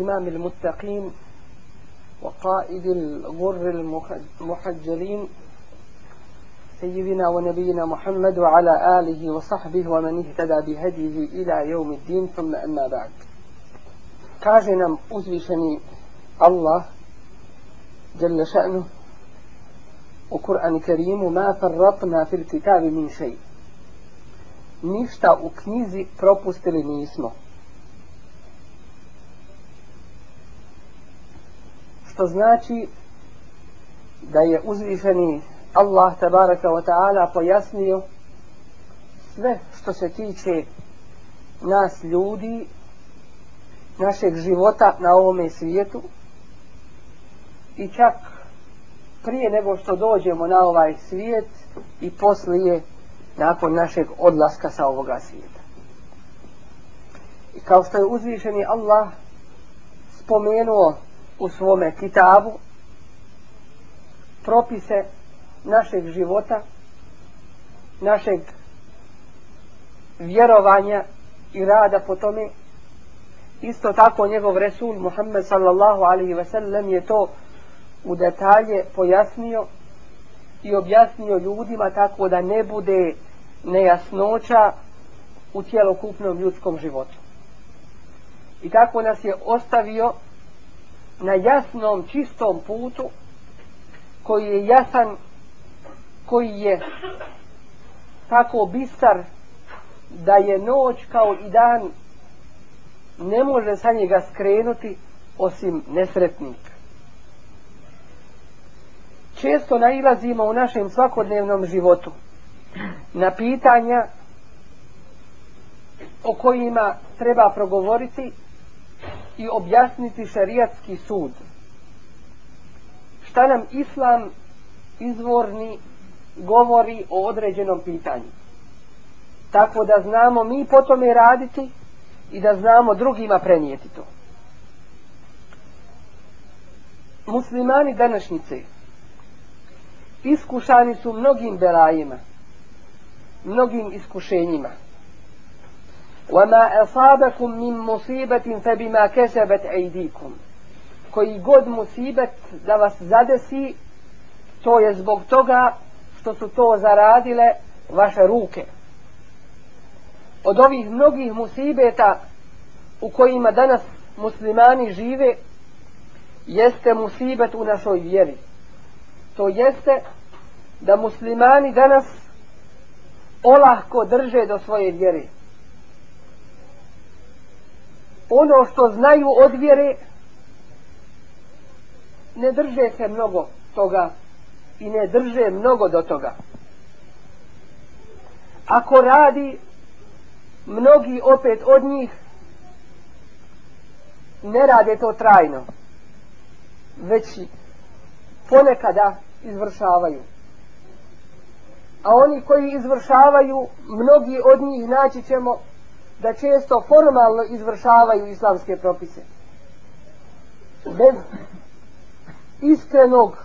إمام المتقين وقائد الغر المحجلين سيدنا ونبينا محمد وعلى آله وصحبه ومن اهتدى بهديه إلى يوم الدين ثم أما بعد kaže nam الله جل شأنه وقرآن كريم ما فرطنا في الكتاب من شيء نشتا وكنيزي knjizi propustili nismo što znači da je uzvišeni Allah tabaraka wa ta'ala pojasnio sve što se tiče nas ljudi našeg života na ovome svijetu i čak prije nego što dođemo na ovaj svijet i poslije nakon našeg odlaska sa ovoga svijeta i kao što je uzvišeni Allah spomenuo u svome kitabu propise našeg života našeg vjerovanja i rada po tome isto tako njegov resul Muhammed sallallahu alaihi ve sellem je to u detalje pojasnio i objasnio ljudima tako da ne bude nejasnoća u cjelokupnom ljudskom životu i tako nas je ostavio na jasnom čistom putu koji je jasan koji je tako bistar da je noć kao i dan ne može sa njega skrenuti osim nesretnik često nailazimo u našem svakodnevnom životu na pitanja o kojima treba progovoriti i objasniti šarijatski sud. Šta nam islam izvorni govori o određenom pitanju. Tako da znamo mi po tome raditi i da znamo drugima prenijeti to. Muslimani današnjice iskušani su mnogim belajima, mnogim iskušenjima. وَمَا أَصَابَكُمْ مِنْ مُصِيبَةٍ فَبِمَا كَسَبَتْ عَيْدِيكُمْ Koji god musibet da vas zadesi, to je zbog toga što su to zaradile vaše ruke. Od ovih mnogih musibeta u kojima danas muslimani žive, jeste musibet u našoj vjeri. To jeste da muslimani danas olahko drže do svoje vjeri ono što znaju od vjere ne drže se mnogo toga i ne drže mnogo do toga ako radi mnogi opet od njih ne rade to trajno već ponekada izvršavaju a oni koji izvršavaju mnogi od njih naći ćemo da često formalno izvršavaju islamske propise. Bez iskrenog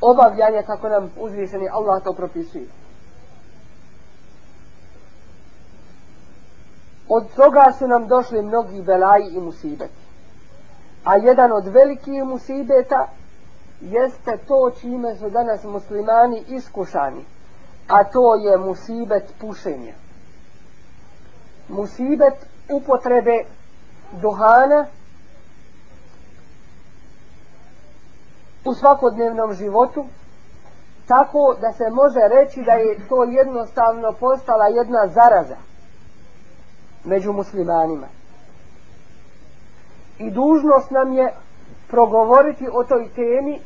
obavljanja kako nam uzvišeni Allah to propisuje. Od toga su nam došli mnogi belaji i musibeti. A jedan od velikih musibeta jeste to čime su danas muslimani iskušani. A to je musibet pušenja musibet upotrebe duhana u svakodnevnom životu tako da se može reći da je to jednostavno postala jedna zaraza među muslimanima i dužnost nam je progovoriti o toj temi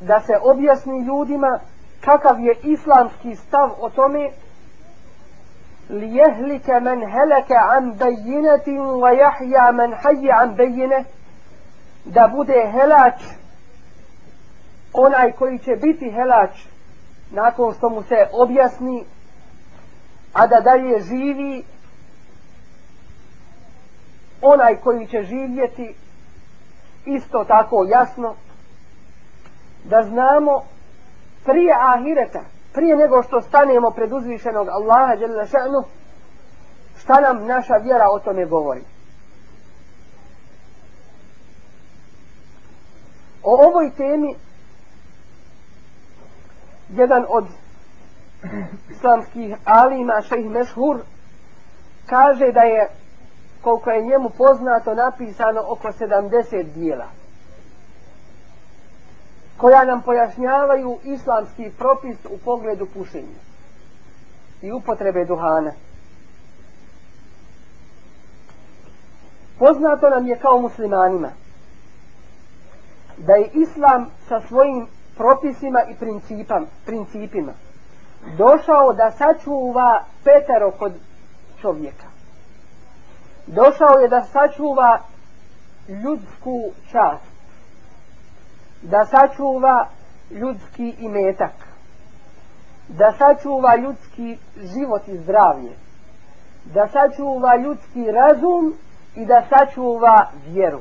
da se objasni ljudima kakav je islamski stav o tome ليهلك من هلك عن بينة ويحيى من حي عن بينة da bude helač onaj koji će biti helač nakon što mu se objasni a da dalje živi onaj koji će živjeti isto tako jasno da znamo prije ahireta prije nego što stanemo pred uzvišenog Allaha šanu, šta nam naša vjera o tome govori o ovoj temi jedan od islamskih alima šejh Mešhur kaže da je koliko je njemu poznato napisano oko 70 dijela koja nam pojašnjavaju islamski propis u pogledu pušenja i upotrebe duhana. Poznato nam je kao muslimanima da je islam sa svojim propisima i principam, principima došao da sačuva petero kod čovjeka. Došao je da sačuva ljudsku čast da sačuva ljudski imetak, da sačuva ljudski život i zdravlje, da sačuva ljudski razum i da sačuva vjeru.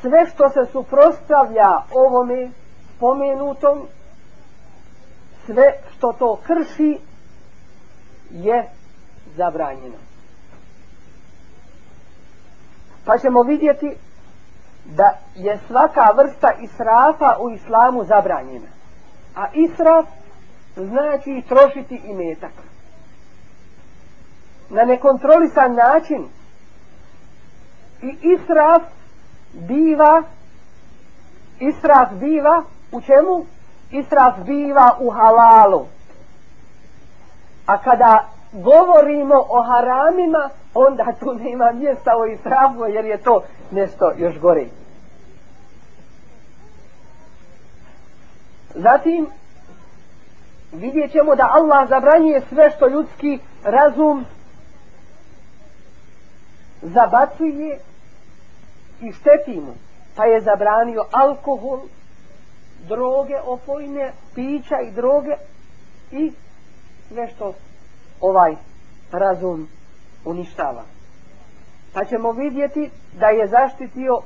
Sve što se suprostavlja ovome spomenutom, sve što to krši je zabranjeno. Pa ćemo vidjeti da je svaka vrsta israfa u islamu zabranjena. A israf znači trošiti i metak. Na nekontrolisan način i israf biva israf biva u čemu? Israf biva u halalu. A kada govorimo o haramima, onda tu nema mjesta o israfu, jer je to nešto još gore. Zatim, vidjet ćemo da Allah zabranjuje sve što ljudski razum zabacuje i šteti mu. Pa je zabranio alkohol, droge, opojne, pića i droge i sve što ovaj razum uništava. Pa ćemo vidjeti da je zaštitio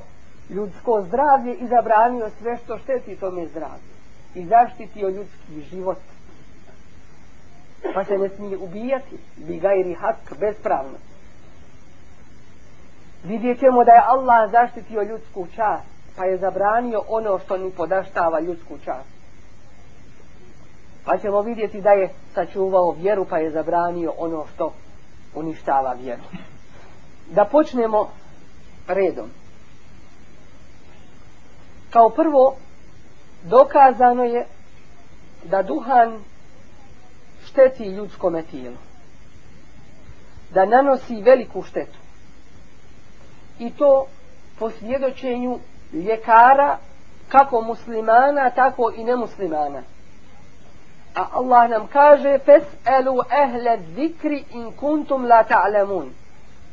ljudsko zdravlje i zabranio sve što šteti tome zdravlje. I zaštitio ljudski život. Pa se ne smije ubijati, bigajri hak, bespravno. Vidjet ćemo da je Allah zaštitio ljudsku čast, pa je zabranio ono što ni podaštava ljudsku čast pa ćemo vidjeti da je sačuvao vjeru pa je zabranio ono što uništava vjeru da počnemo redom kao prvo dokazano je da duhan šteti ljudskome tijelu da nanosi veliku štetu i to po svjedočenju ljekara kako muslimana tako i nemuslimana muslimana A Allah nam kaže Fes'elu ehle zikri in kuntum la ta'lemun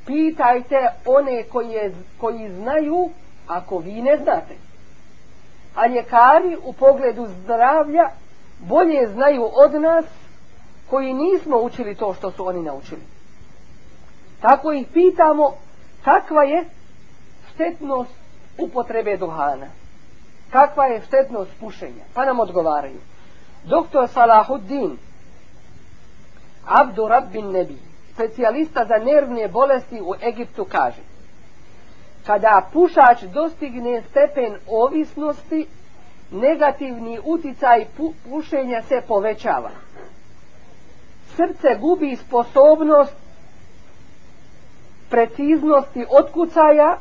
Pitajte one koji, je, koji znaju ako vi ne znate. A ljekari u pogledu zdravlja bolje znaju od nas koji nismo učili to što su oni naučili. Tako ih pitamo kakva je štetnost upotrebe duhana. Kakva je štetnost pušenja. Pa nam odgovaraju. Doktor Salahuddin, Abdu Rabbin Nebi, specijalista za nervne bolesti u Egiptu, kaže Kada pušač dostigne stepen ovisnosti, negativni uticaj pu pušenja se povećava. Srce gubi sposobnost preciznosti otkucaja,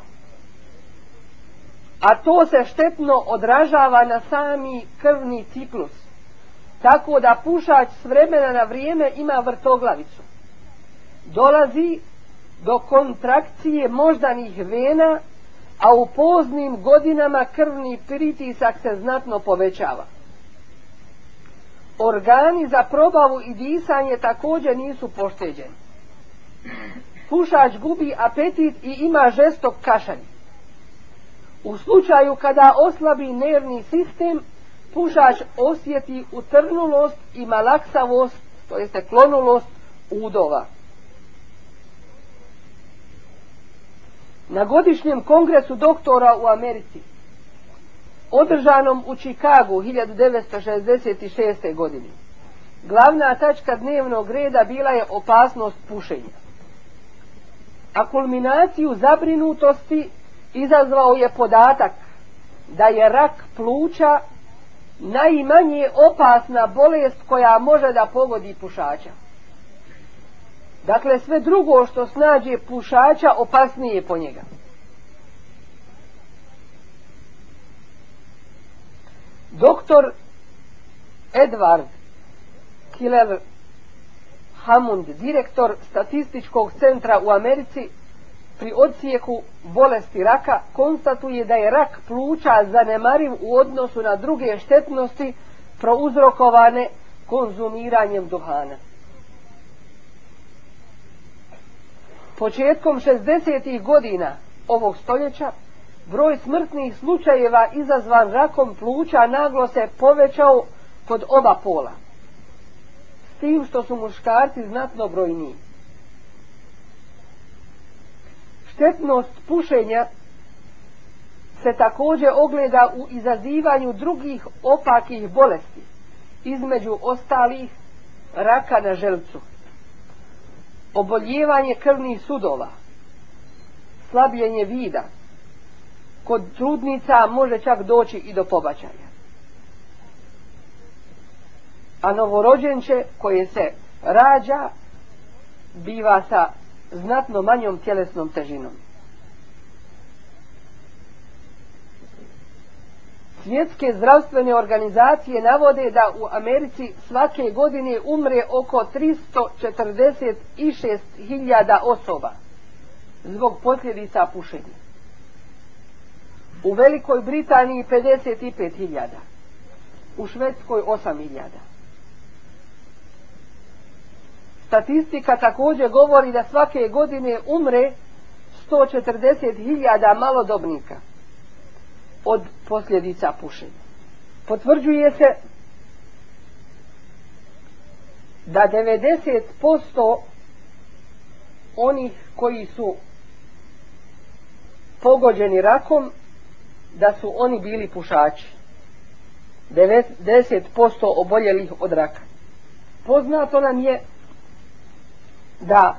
a to se štetno odražava na sami krvni ciklus tako da pušač s vremena na vrijeme ima vrtoglavicu. Dolazi do kontrakcije moždanih vena, a u poznim godinama krvni pritisak se znatno povećava. Organi za probavu i disanje također nisu pošteđeni. Pušač gubi apetit i ima žestok kašanj. U slučaju kada oslabi nervni sistem, pušač osjeti utrnulost i malaksavost, to jeste klonulost udova. Na godišnjem kongresu doktora u Americi, održanom u Čikagu 1966. godine, glavna tačka dnevnog reda bila je opasnost pušenja. A kulminaciju zabrinutosti izazvao je podatak da je rak pluća najmanje opasna bolest koja može da pogodi pušača. Dakle, sve drugo što snađe pušača opasnije po njega. Doktor Edward Killer Hammond, direktor statističkog centra u Americi, pri odsijeku bolesti raka konstatuje da je rak pluća zanemariv u odnosu na druge štetnosti prouzrokovane konzumiranjem duhana. Početkom 60. godina ovog stoljeća broj smrtnih slučajeva izazvan rakom pluća naglo se povećao kod oba pola. S tim što su muškarci znatno brojniji. štetnost pušenja se takođe ogleda u izazivanju drugih opakih bolesti, između ostalih raka na želcu, oboljevanje krvnih sudova, slabljenje vida, kod trudnica može čak doći i do pobačaja. A novorođenče koje se rađa biva sa znatno manjom tjelesnom težinom. Svjetske zdravstvene organizacije navode da u Americi svake godine umre oko 346.000 osoba zbog posljedica pušenja. U Velikoj Britaniji 55.000, u Švedskoj 8.000. Statistika također govori da svake godine umre 140.000 malodobnika od posljedica pušenja. Potvrđuje se da 90% onih koji su pogođeni rakom da su oni bili pušači. 90% oboljelih od raka. Poznato nam je da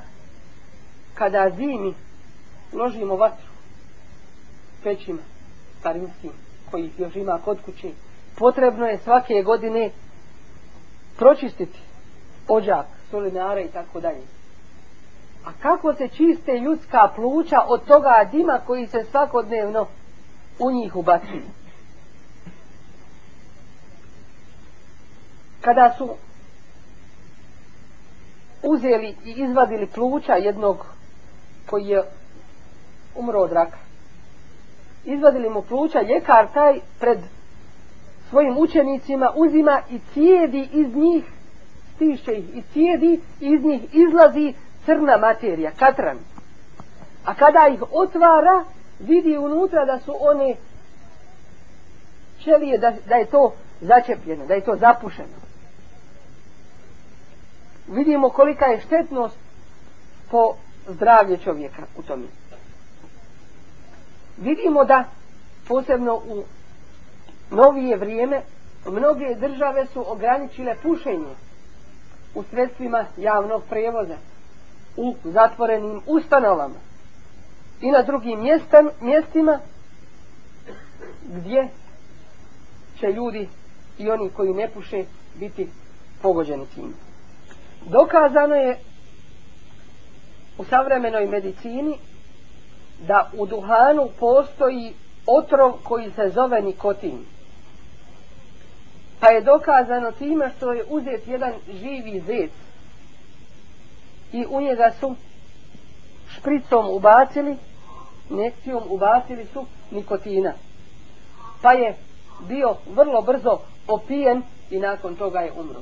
kada zimi ložimo vatru pećima starinskim koji još ima kod kuće potrebno je svake godine pročistiti ođak, solinare i tako dalje a kako se čiste ljudska pluća od toga dima koji se svakodnevno u njih ubacuju kada su uzeli i izvadili pluća jednog koji je umro od raka. Izvadili mu pluća, ljekar taj pred svojim učenicima uzima i cijedi iz njih, stiše ih i cijedi, iz njih izlazi crna materija, katran. A kada ih otvara, vidi unutra da su one ćelije, da, da je to začepljeno, da je to zapušeno vidimo kolika je štetnost po zdravlje čovjeka u tom. Vidimo da posebno u novije vrijeme mnoge države su ograničile pušenje u sredstvima javnog prevoza u zatvorenim ustanovama i na drugim mjestan, mjestima gdje će ljudi i oni koji ne puše biti pogođeni tim dokazano je u savremenoj medicini da u duhanu postoji otrov koji se zove nikotin. Pa je dokazano time što je uzet jedan živi zec i u njega su špricom ubacili, nekcijom ubacili su nikotina. Pa je bio vrlo brzo opijen i nakon toga je umro.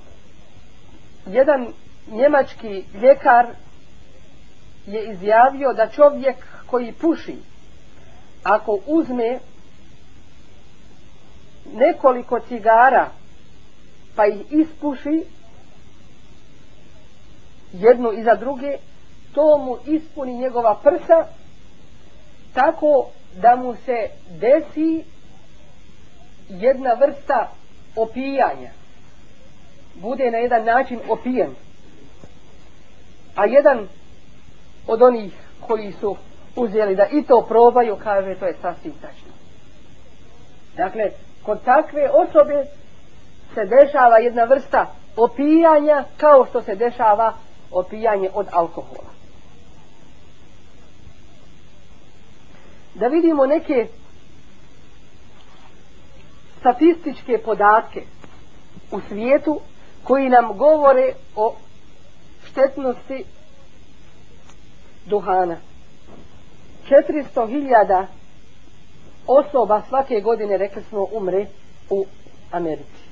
Jedan njemački ljekar je izjavio da čovjek koji puši ako uzme nekoliko cigara pa ih ispuši jednu iza druge to mu ispuni njegova prsa tako da mu se desi jedna vrsta opijanja bude na jedan način opijen A jedan od onih koji su uzeli da i to probaju, kaže to je sasvim tačno. Dakle, kod takve osobe se dešava jedna vrsta opijanja kao što se dešava opijanje od alkohola. Da vidimo neke statističke podatke u svijetu koji nam govore o štetnosti duhana. 400.000 osoba svake godine, rekli smo, umre u Americi.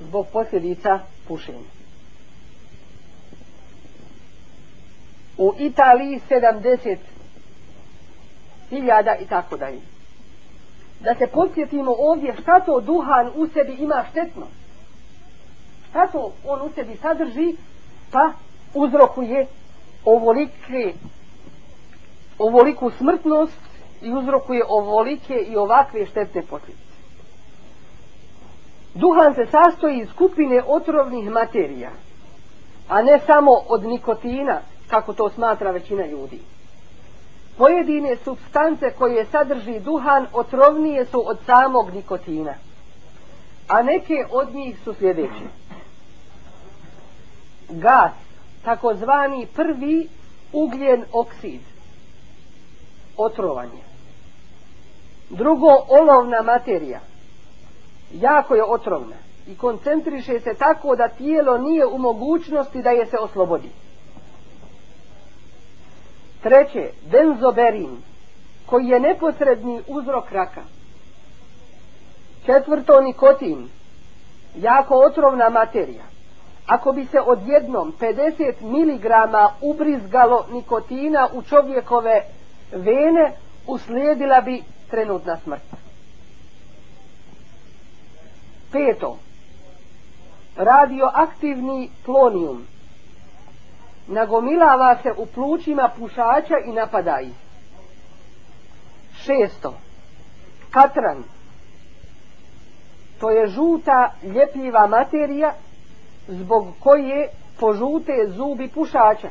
Zbog posljedica pušenja. U Italiji 70.000 i tako dalje. Da se podsjetimo ovdje šta to duhan u sebi ima štetno. Šta to on u sebi sadrži pa uzrokuje ovolike ovoliku smrtnost i uzrokuje ovolike i ovakve štetne posljedice. Duhan se sastoji iz skupine otrovnih materija, a ne samo od nikotina, kako to smatra većina ljudi. Pojedine substance koje sadrži duhan otrovnije su od samog nikotina, a neke od njih su sljedeće gas, takozvani prvi ugljen oksid, otrovanje. Drugo, olovna materija, jako je otrovna i koncentriše se tako da tijelo nije u mogućnosti da je se oslobodi. Treće, benzoberin, koji je neposredni uzrok raka. Četvrto, nikotin, jako otrovna materija. Ako bi se odjednom 50 mg ubrizgalo nikotina u čovjekove vene, uslijedila bi trenutna smrt. Peto. Radioaktivni plonium. Nagomilava se u plućima pušača i napadaji. Šesto. Katran. To je žuta, ljepljiva materija, zbog koje požute zubi pušača.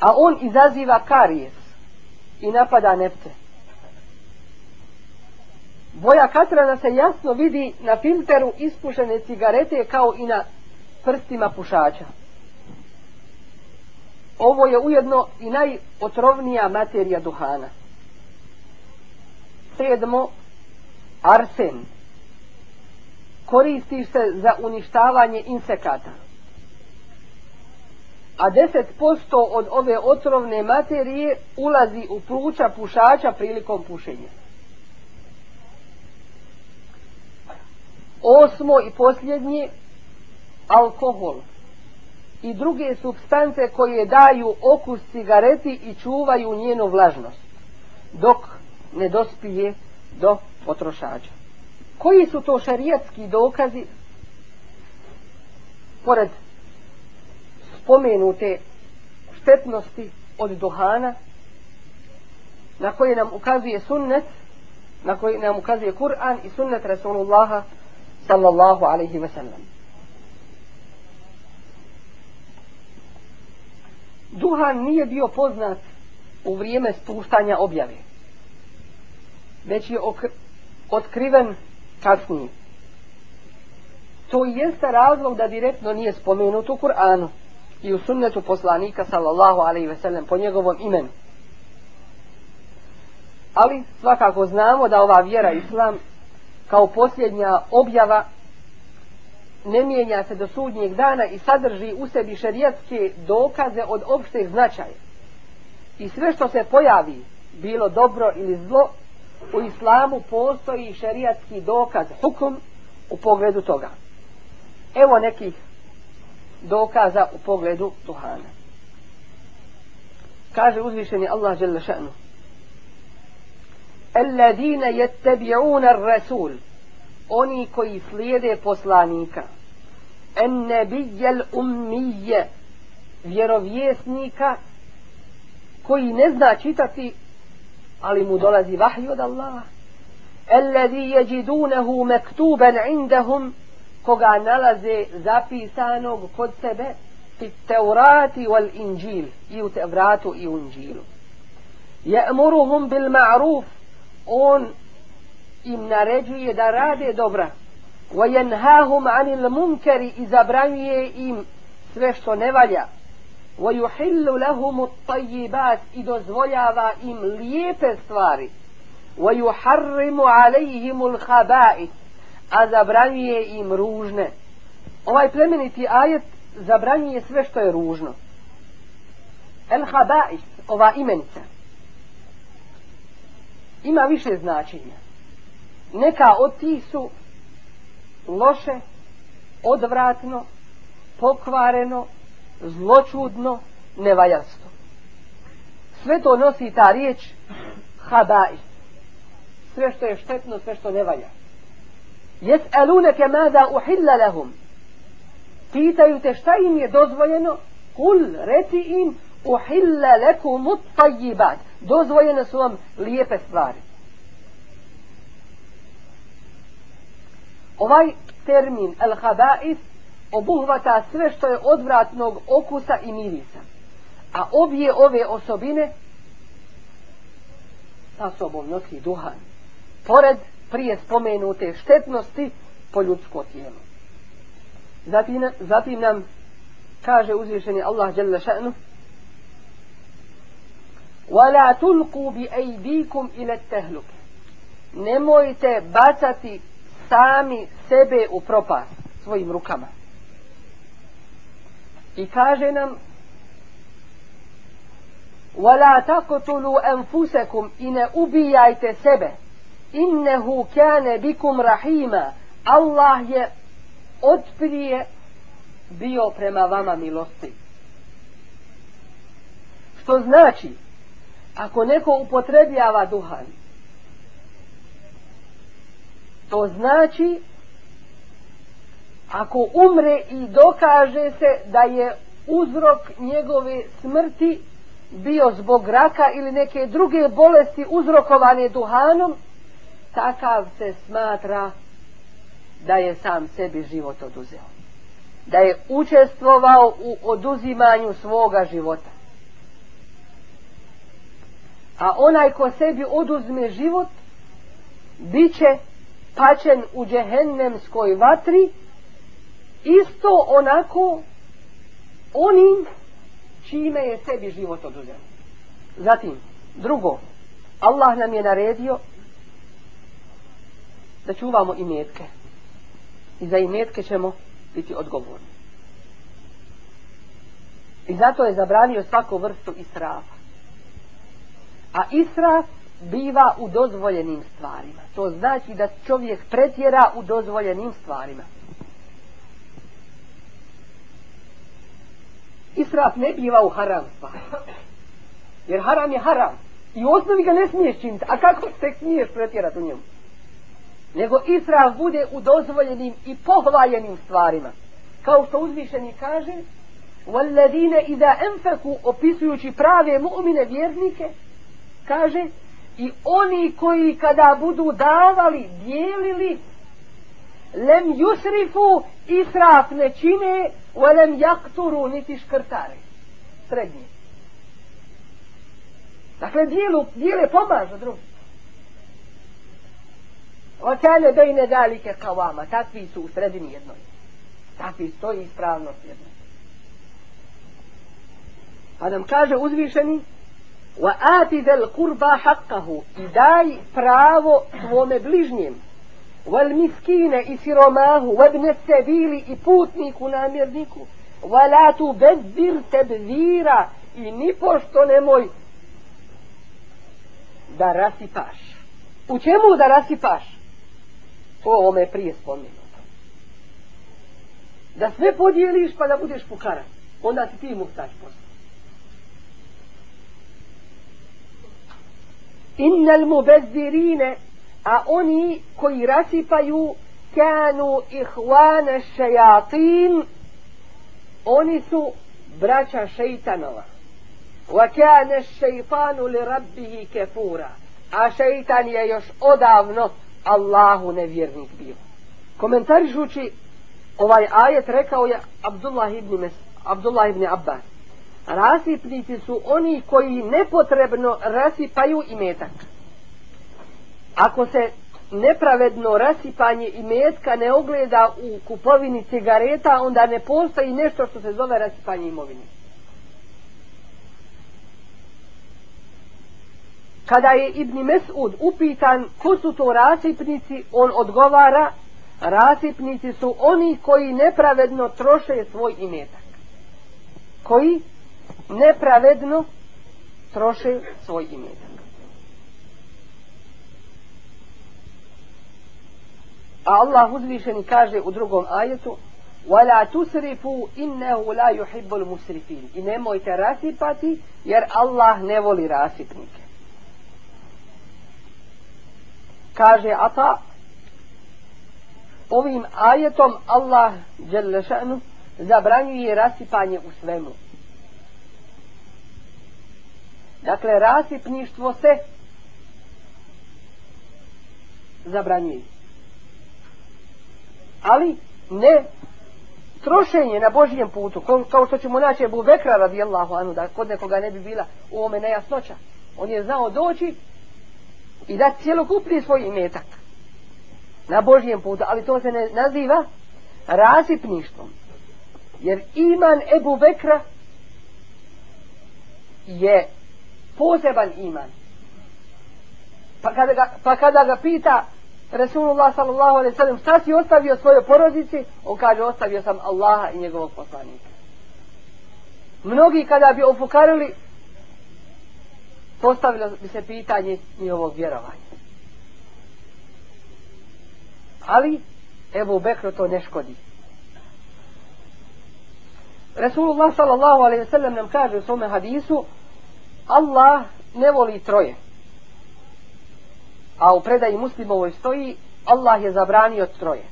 A on izaziva karijes i napada nepce. Boja katrana se jasno vidi na filteru ispušene cigarete kao i na prstima pušača. Ovo je ujedno i najotrovnija materija duhana. Sedmo, arsen. Arsen koristi se za uništavanje insekata. A 10% od ove otrovne materije ulazi u pluća pušača prilikom pušenja. Osmo i posljednje, alkohol i druge substance koje daju okus cigareti i čuvaju njenu vlažnost, dok ne dospije do potrošača koji su to šarijatski dokazi pored spomenute štetnosti od duhana na koje nam ukazuje sunnet na koji nam ukazuje Kur'an i sunnet Rasulullaha sallallahu alaihi ve sellem duhan nije bio poznat u vrijeme spuštanja objave već je otkriven kasnije. To i jeste razlog da direktno nije spomenuto u Kur'anu i u sunnetu poslanika sallallahu alaihi veselem po njegovom imenu. Ali svakako znamo da ova vjera islam kao posljednja objava ne mijenja se do sudnjeg dana i sadrži u sebi šerijetske dokaze od opšteg značaja. I sve što se pojavi, bilo dobro ili zlo, u islamu postoji šerijatski dokaz hukum u pogledu toga evo nekih dokaza u pogledu duhana kaže uzvišeni Allah žele še'nu alladine jettebi'una rasul oni koji slijede poslanika en nebijel ummije vjerovjesnika koji ne zna čitati ali mu dolazi vahj od Allaha alladhi yajidunahu maktuban indahum koga nalaze zapisanog kod sebe fi tevrati wal injil i u tevratu i u injilu ja'muruhum bil ma'ruf on im naređuje da rade dobra wa yanhahum anil munkari i zabranjuje im sve što ne valja وَيُحِلُّ لَهُمُ الطَّيِّبَاتِ i dozvoljava im lijepe stvari وَيُحَرِّمُ عَلَيْهِمُ الْحَبَائِتِ a zabranjuje im ružne ovaj plemeniti ajet zabranjuje sve što je ružno الْحَبَائِت ova imenica ima više značenja neka od tih su loše odvratno pokvareno zločudno nevajarstvo. Sve to nosi ta riječ habai. Sve što je štetno, sve što nevaja. Jes elune kemada uhilla lahum. Pitaju te šta im je dozvoljeno? Kul reci im uhilla lekum utajibad. Dozvoljene su vam lijepe stvari. Ovaj termin el-habais obuhvata sve što je odvratnog okusa i mirisa. A obje ove osobine sa pa sobom nosi duhan. Pored prije spomenute štetnosti po ljudsko tijelo. Zatim, zatim nam kaže uzvišeni Allah djela še'nu وَلَا تُلْقُوا بِأَيْدِيكُمْ إِلَى تَهْلُكَ Nemojte bacati sami sebe u propast svojim rukama i kaže nam وَلَا تَقْتُلُوا أَنْفُسَكُمْ i ne ubijajte sebe innehu kane bikum rahima Allah je od prije bio prema vama milosti što znači ako neko upotrebljava duhan to znači ako umre i dokaže se da je uzrok njegove smrti bio zbog raka ili neke druge bolesti uzrokovane duhanom, takav se smatra da je sam sebi život oduzeo. Da je učestvovao u oduzimanju svoga života. A onaj ko sebi oduzme život, biće pačen u džehennemskoj vatri, isto onako onim čime je sebi život oduzeo. Zatim, drugo, Allah nam je naredio da čuvamo imetke. I za imetke ćemo biti odgovorni. I zato je zabranio svaku vrstu israfa. A israf biva u dozvoljenim stvarima. To znači da čovjek pretjera u dozvoljenim stvarima. israf ne biva u haram stvar. Pa. Jer haram je haram. I u osnovi ga ne smiješ činiti. A kako se smiješ pretjerati u njemu? Nego israf bude u dozvoljenim i pohvaljenim stvarima. Kao što uzvišeni kaže, وَالَّذِينَ إِذَا أَنْفَكُوا opisujući prave mu'mine vjernike, kaže, i oni koji kada budu davali, dijelili, lem yusrifu, israf ne čine, ولم يقطروا نتي شكرتاري سردني Dakle, dijelu, dijele pomaža drugi. Okane bejne dalike kavama, takvi su u sredini jednoj. Takvi stoji ispravnost jednoj. Pa nam kaže uzvišeni, wa ati del kurba haqqahu, i daj pravo svome bližnjemu. والمسكينه اسيرماه وابن السبيل يفوتنيك نامرنيكو ولا تبذر تبذيرا اني пошто немој да расипаш у чему да расипаш о оме приспомино да све поделиш па да будеш пукара онда си ти муфтаж посто ان المبذرين a oni koji rasipaju kanu ihvane šajatin oni su braća šeitanova wa kane šeitanu li rabbihi kefura a šeitan je još odavno Allahu nevjernik bio komentarišući ovaj ajet rekao je Abdullah ibn, Mes, Abdullah ibn Abbas rasipnici su oni koji nepotrebno rasipaju imetak metak ako se nepravedno rasipanje i metka ne ogleda u kupovini cigareta, onda ne postoji nešto što se zove rasipanje imovine. Kada je Ibni Mesud upitan ko su to rasipnici, on odgovara, rasipnici su oni koji nepravedno troše svoj imetak. Koji nepravedno troše svoj imetak. A Allah uzvišeni kaže u drugom ajetu وَلَا تُسْرِفُوا إِنَّهُ لَا يُحِبُّ الْمُسْرِفِينَ I nemojte rasipati jer Allah ne voli rasipnike. Kaže Ata Ovim ajetom Allah Đelešanu zabranjuje rasipanje u svemu. Dakle, rasipništvo se zabranjuje ali ne trošenje na Božijem putu, kao što ćemo naći Ebu Vekra radijallahu anu, da kod nekoga ne bi bila u ome nejasnoća. On je znao doći i da cijelokupni svoj imetak na Božijem putu, ali to se ne naziva razipništvom. Jer iman Ebu Vekra je poseban iman. Pa kada ga, pa kada ga pita Resulullah sallallahu alaihi sallam, šta si ostavio svojoj porodici? On kaže, ostavio sam Allaha i njegovog poslanika. Mnogi kada bi opukarili, postavilo bi se pitanje i ovog vjerovanja. Ali, evo u Bekru to ne škodi. Resulullah sallallahu alaihi sallam nam kaže u svome hadisu, Allah ne voli troje a u predaji muslimovoj stoji Allah je zabranio troje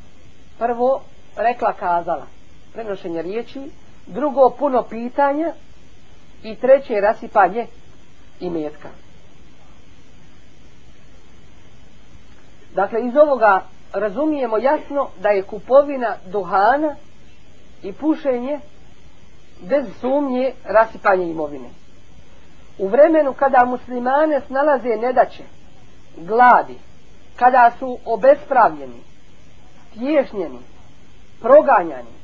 prvo rekla kazala prenošenje riječi drugo puno pitanja i treće rasipanje i metka dakle iz ovoga razumijemo jasno da je kupovina duhana i pušenje bez sumnje rasipanje imovine u vremenu kada muslimane snalaze nedaće gladi, kada su obespravljeni, stješnjeni, proganjani,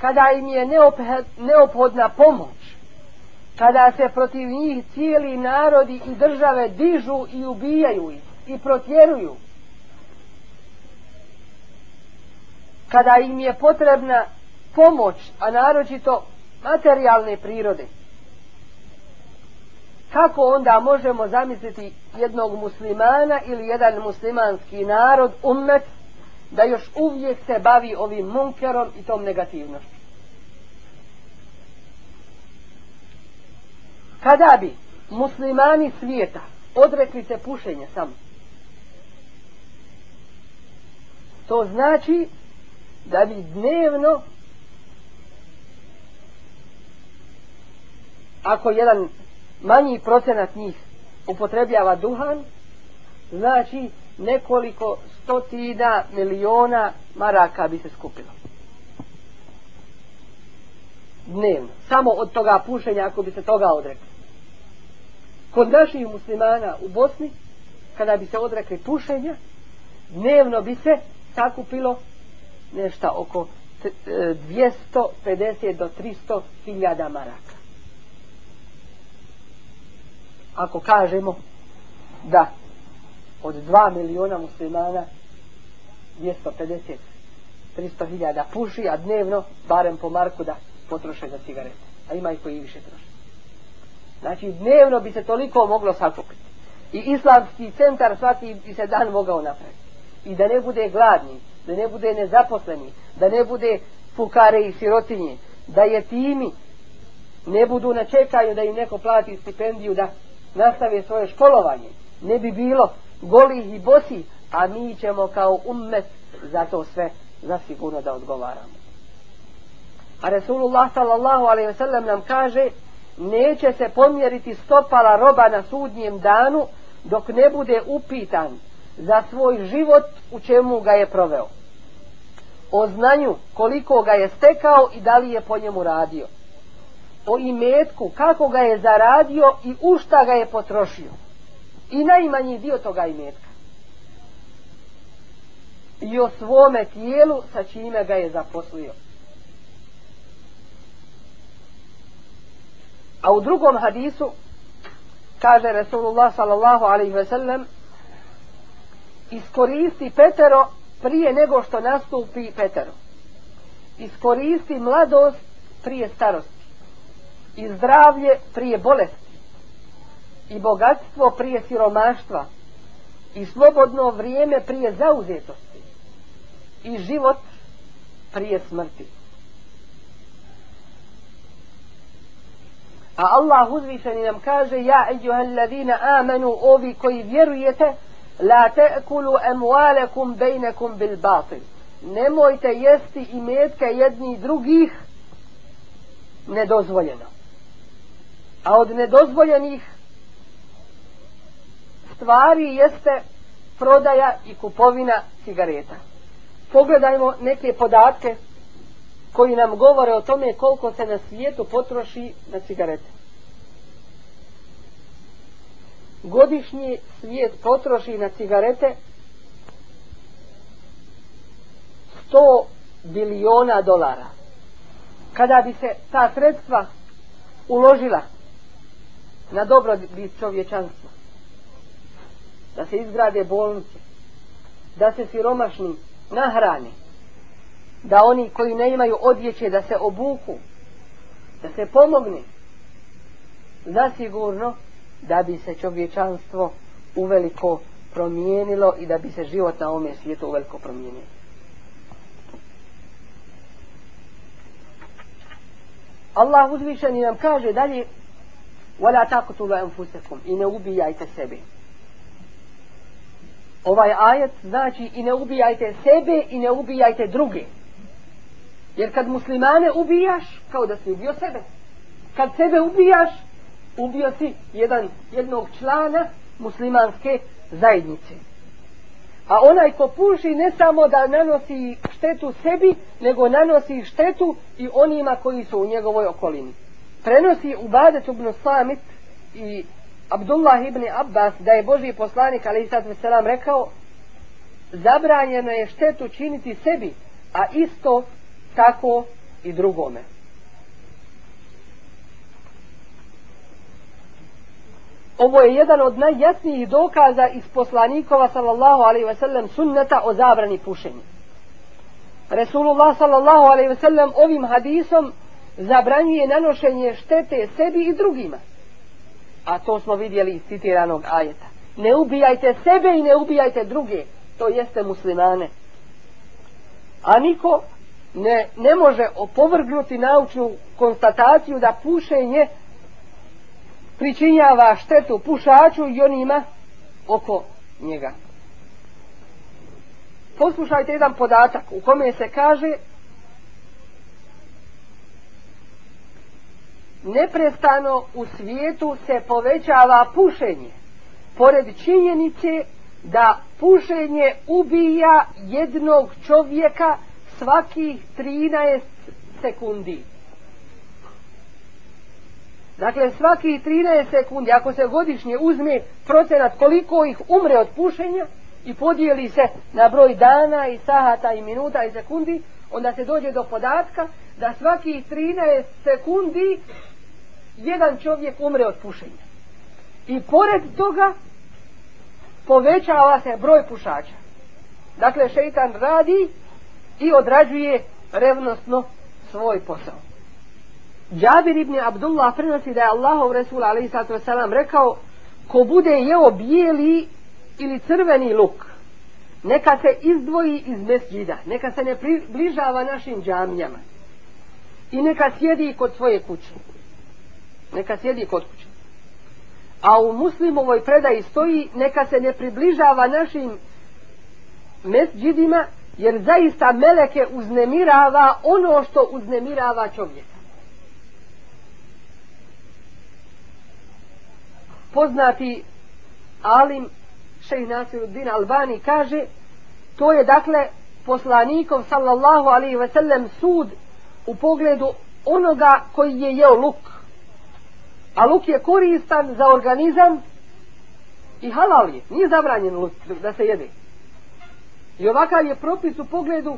kada im je neophodna pomoć, kada se protiv njih cijeli narodi i države dižu i ubijaju ih i protjeruju, kada im je potrebna pomoć, a naročito materijalne prirode, kako onda možemo zamisliti jednog muslimana ili jedan muslimanski narod, ummet, da još uvijek se bavi ovim munkerom i tom negativnošću. Kada bi muslimani svijeta odrekli se pušenje samo, to znači da bi dnevno ako jedan manji procenat njih upotrebljava duhan, znači nekoliko stotina miliona maraka bi se skupilo. Dnevno. Samo od toga pušenja ako bi se toga odrekli. Kod naših muslimana u Bosni, kada bi se odrekli pušenja, dnevno bi se sakupilo nešto oko 250 e, do 300 hiljada maraka ako kažemo da od 2 miliona muslimana 250 300 hiljada puši, a dnevno barem po marku da potroše za cigarete. A ima i koji više troši. Znači, dnevno bi se toliko moglo sakupiti. I islamski centar svaki bi se dan mogao napraviti. I da ne bude gladni, da ne bude nezaposleni, da ne bude fukare i sirotinje, da je timi ne budu na čekaju da im neko plati stipendiju da nastave svoje školovanje, ne bi bilo golih i bosi, a mi ćemo kao ummet za to sve zasigurno da odgovaramo. A Resulullah sallallahu alaihi ve sellem nam kaže neće se pomjeriti stopala roba na sudnjem danu dok ne bude upitan za svoj život u čemu ga je proveo. O znanju koliko ga je stekao i da li je po njemu radio po imetku kako ga je zaradio i u šta ga je potrošio. I najmanji dio toga imetka. I o svome tijelu sa čime ga je zaposlio. A u drugom hadisu kaže Resulullah sallallahu alaihi ve sellem iskoristi petero prije nego što nastupi petero. Iskoristi mladost prije starosti i zdravlje prije bolesti i bogatstvo prije siromaštva i slobodno vrijeme prije zauzetosti i život prije smrti. A Allah uzvišeni nam kaže Ja ejuhel ladina amanu ovi koji vjerujete La te'kulu emualekum bejnekum bil batil Nemojte jesti i metke jedni drugih nedozvoljeno a od nedozvoljenih stvari jeste prodaja i kupovina cigareta. Pogledajmo neke podatke koji nam govore o tome koliko se na svijetu potroši na cigarete. Godišnji svijet potroši na cigarete 100 biliona dolara. Kada bi se ta sredstva uložila na dobro bit čovječanstva. Da se izgrade bolnice, da se siromašni nahrane, da oni koji ne imaju odjeće da se obuku, da se pomogne, zasigurno da bi se čovječanstvo uveliko promijenilo i da bi se život na ome svijetu uveliko promijenio. Allah uzvišeni nam kaže dalje ولا تقتلوا انفسكم ان ubijajte sebe ovaj ajet znači i ne ubijajte sebe i ne ubijajte druge jer kad muslimane ubijaš kao da si ubio sebe kad sebe ubijaš ubio si jedan, jednog člana muslimanske zajednice a onaj ko puši ne samo da nanosi štetu sebi nego nanosi štetu i onima koji su u njegovoj okolini prenosi Ubadet ibn Samit i Abdullah ibn Abbas da je Boži poslanik ali sad se selam rekao zabranjeno je štetu činiti sebi a isto tako i drugome ovo je jedan od najjasnijih dokaza iz poslanikova sallallahu alaihi ve sellem sunneta o zabrani pušenja Resulullah sallallahu alaihi ve sellem ovim hadisom zabranjuje nanošenje štete sebi i drugima. A to smo vidjeli iz citiranog ajeta. Ne ubijajte sebe i ne ubijajte druge, to jeste muslimane. A niko ne, ne može opovrgnuti naučnu konstataciju da pušenje pričinjava štetu pušaču i onima oko njega. Poslušajte jedan podatak u kome se kaže neprestano u svijetu se povećava pušenje, pored činjenice da pušenje ubija jednog čovjeka svakih 13 sekundi. Dakle, svaki 13 sekundi, ako se godišnje uzme procenat koliko ih umre od pušenja i podijeli se na broj dana i sahata i minuta i sekundi, onda se dođe do podatka da svaki 13 sekundi jedan čovjek umre od pušenja. I pored toga povećava se broj pušača. Dakle, šeitan radi i odrađuje revnostno svoj posao. Džabir ibn Abdullah prenosi da je Allahov Resul a.s. rekao ko bude jeo bijeli ili crveni luk neka se izdvoji iz mesđida neka se ne približava našim džamijama i neka sjedi kod svoje kuće neka sjedi kod kuće. A u muslimovoj predaji stoji, neka se ne približava našim mesđidima, jer zaista meleke uznemirava ono što uznemirava čovjeka. Poznati Alim Šejh Nasiruddin Albani kaže, to je dakle poslanikom sallallahu alaihi ve sellem sud u pogledu onoga koji je jeo luk. A luk je koristan za organizam i halal je. Nije zabranjen luk da se jede. I ovakav je propis u pogledu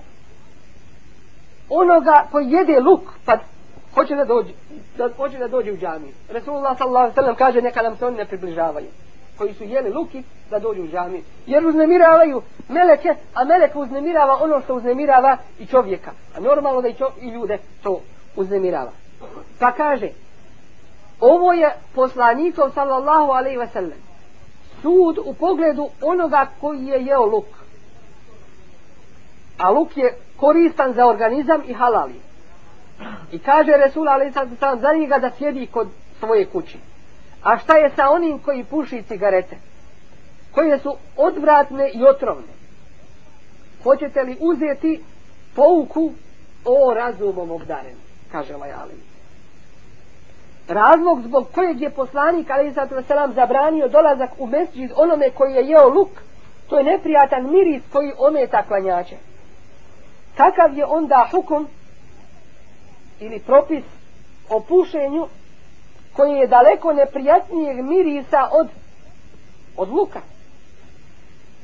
onoga koji jede luk pa hoće da dođe, da, hoće da dođe u džami. Resulullah sallallahu alaihi sallam kaže neka nam se oni ne približavaju. Koji su jeli luki da dođu u džami. Jer uznemiravaju meleke, a meleke uznemirava ono što uznemirava i čovjeka. A normalno da i, čov, i ljude to uznemirava. Pa kaže, ovo je poslanikom sallallahu alaihi ve sellem sud u pogledu onoga koji je jeo luk a luk je koristan za organizam i halali i kaže Resul alaihi sallallahu sallam za njega da sjedi kod svoje kući a šta je sa onim koji puši cigarete koje su odvratne i otrovne hoćete li uzeti pouku o razumom obdaren kaže ovaj alaihi razlog zbog kojeg je poslanik ali selam zabranio dolazak u mesdžid onome koji je jeo luk to je neprijatan miris koji ometa klanjače kakav je onda hukum ili propis o pušenju koji je daleko neprijatnijeg mirisa od od luka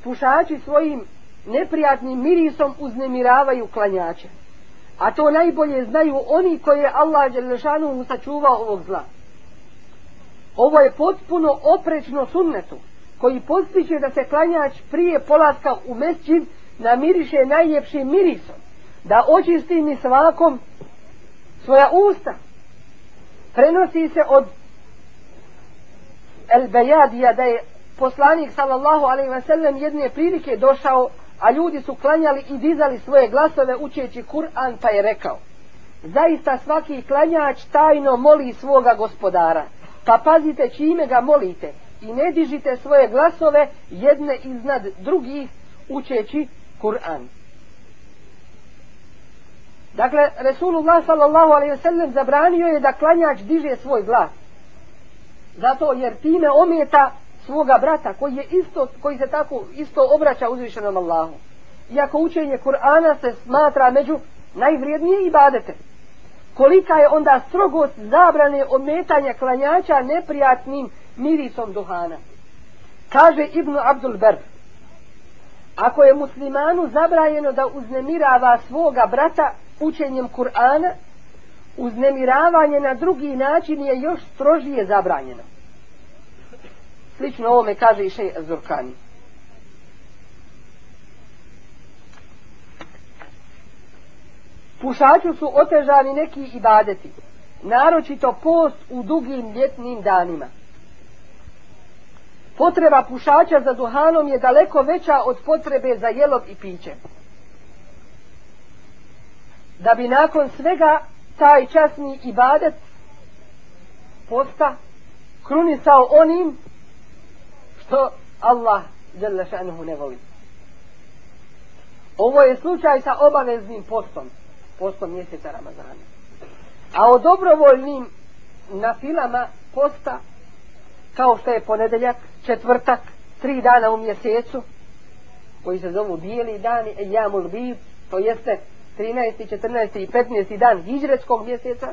pušači svojim neprijatnim mirisom uznemiravaju klanjače A to najbolje znaju oni koji je Allah Đelešanu mu sačuvao ovog zla. Ovo je potpuno oprečno sunnetu koji postiče da se klanjač prije polaska u mesđin namiriše najljepšim mirisom. Da očisti mi svakom svoja usta. Prenosi se od El Bejadija da je poslanik sallallahu alaihi ve sellem jedne prilike došao a ljudi su klanjali i dizali svoje glasove učeći Kur'an pa je rekao zaista svaki klanjač tajno moli svoga gospodara pa pazite čime ga molite i ne dižite svoje glasove jedne iznad drugih učeći Kur'an dakle Resulullah sallallahu alaihi sallam zabranio je da klanjač diže svoj glas zato jer time ometa svoga brata koji je isto koji se tako isto obraća uzvišenom Allahu. Iako učenje Kur'ana se smatra među najvrijednije ibadete. Kolika je onda strogost zabrane ometanja klanjača neprijatnim mirisom duhana. Kaže Ibn Abdul Ber. Ako je muslimanu zabrajeno da uznemirava svoga brata učenjem Kur'ana, uznemiravanje na drugi način je još strožije zabranjeno slično ovome kaže i šej Zurkani. Pušaču su otežani neki ibadeti, naročito post u dugim ljetnim danima. Potreba pušača za duhanom je daleko veća od potrebe za jelom i pićem. Da bi nakon svega taj časni ibadet posta krunisao onim što Allah žele šanuhu ne voli. Ovo je slučaj sa obaveznim postom, postom mjeseca Ramazana. A o dobrovoljnim na filama posta, kao što je ponedeljak, četvrtak, tri dana u mjesecu, koji se zovu bijeli dani, e jamul bijut, to jeste 13. 14. i 15. dan hijđretskog mjeseca,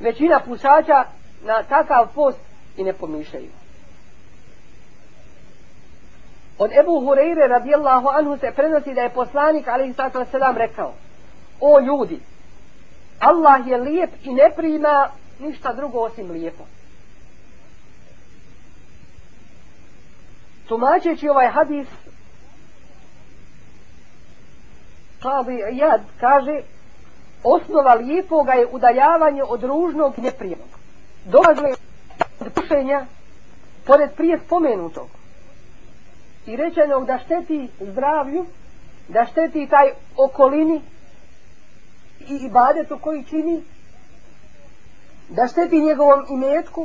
većina pušača na takav post i ne pomišljaju. Od Ebu Hureyre radijallahu anhu se prenosi da je poslanik alaihi sallatu wasalam rekao O ljudi, Allah je lijep i ne prima ništa drugo osim lijepo. Tumačeći ovaj hadis, Kavi Jad kaže Osnova lijepoga je udaljavanje od ružnog i neprijednog. Dolazno je od pušenja, pored prije spomenutog, i rečenog da šteti zdravlju, da šteti taj okolini i ibadetu koji čini, da šteti njegovom imetku,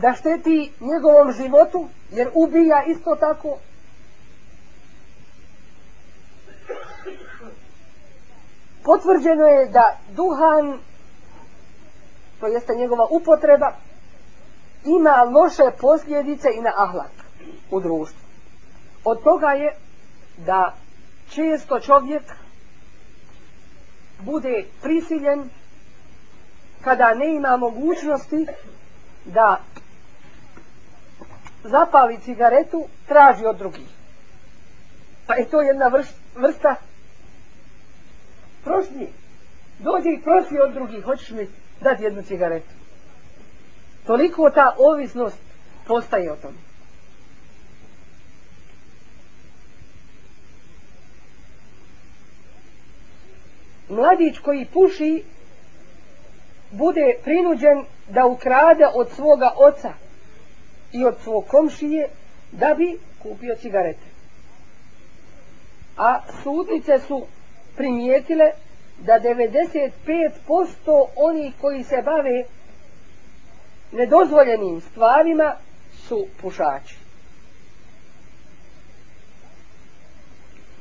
da šteti njegovom životu, jer ubija isto tako. Potvrđeno je da duhan, to jeste njegova upotreba, ima loše posljedice i na ahlak u društvu. Od toga je da često čovjek bude prisiljen kada ne ima mogućnosti da zapali cigaretu, traži od drugih. Pa je to jedna vrsta prošnje. Dođe i prosi od drugih, hoćeš mi dati jednu cigaretu. Toliko ta ovisnost postaje o tome. mladić koji puši bude prinuđen da ukrade od svoga oca i od svog komšije da bi kupio cigarete. A sudnice su primijetile da 95% oni koji se bave nedozvoljenim stvarima su pušači.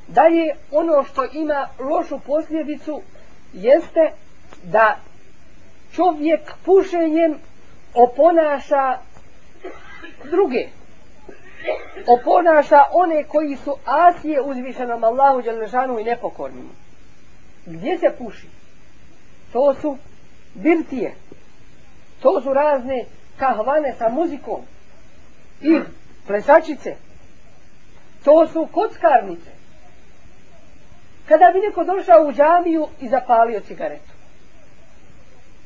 da je ono što ima lošu posljedicu jeste da čovjek pušenjem oponaša druge oponaša one koji su asije uzvišenom Allahu Đalešanu i nepokornim gdje se puši to su birtije to su razne kahvane sa muzikom i plesačice to su kockarnice kada bi neko došao u džamiju i zapalio cigaretu.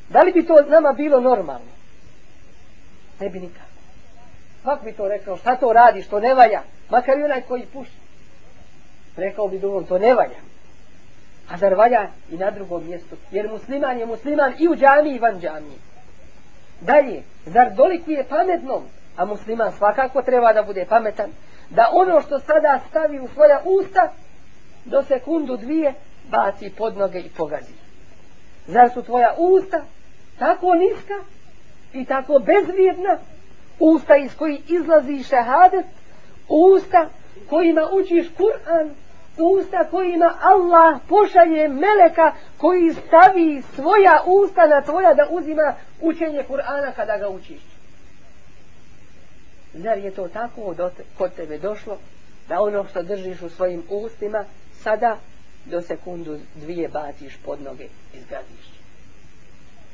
Da li bi to nama bilo normalno? Ne bi nikako. Kako bi to rekao? Šta to radi? Što ne valja? Makar i onaj koji puši. Rekao bi drugom, to ne valja. A zar valja i na drugom mjestu? Jer musliman je musliman i u džamiji i van džamiji. Dalje, zar dolikuje pametnom, a musliman svakako treba da bude pametan, da ono što sada stavi u svoja usta, do sekundu dvije baci pod noge i pogazi. Zar su tvoja usta tako niska i tako bezvrijedna? Usta iz koji izlazi šehadet, usta kojima učiš Kur'an, usta kojima Allah pošalje meleka koji stavi svoja usta na tvoja da uzima učenje Kur'ana kada ga učiš. Zar je to tako kod tebe došlo da ono što držiš u svojim ustima sada do sekundu dvije baciš pod noge izgradiš.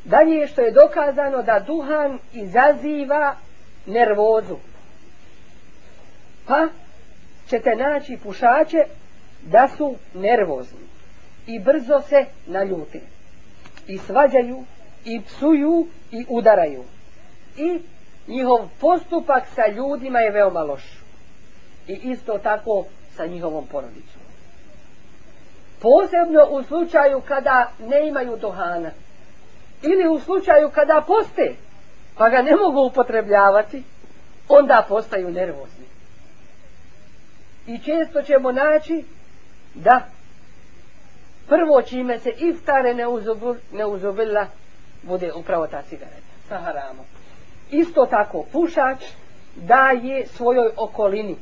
Dalje što je dokazano da duhan izaziva nervozu. Pa ćete naći pušače da su nervozni i brzo se naljute i svađaju i psuju i udaraju i njihov postupak sa ljudima je veoma loš i isto tako sa njihovom porodicom posebno u slučaju kada ne imaju duhana ili u slučaju kada poste pa ga ne mogu upotrebljavati onda postaju nervozni i često ćemo naći da prvo čime se iftare neuzubila bude upravo ta cigareta sa haramom isto tako pušač daje svojoj okolini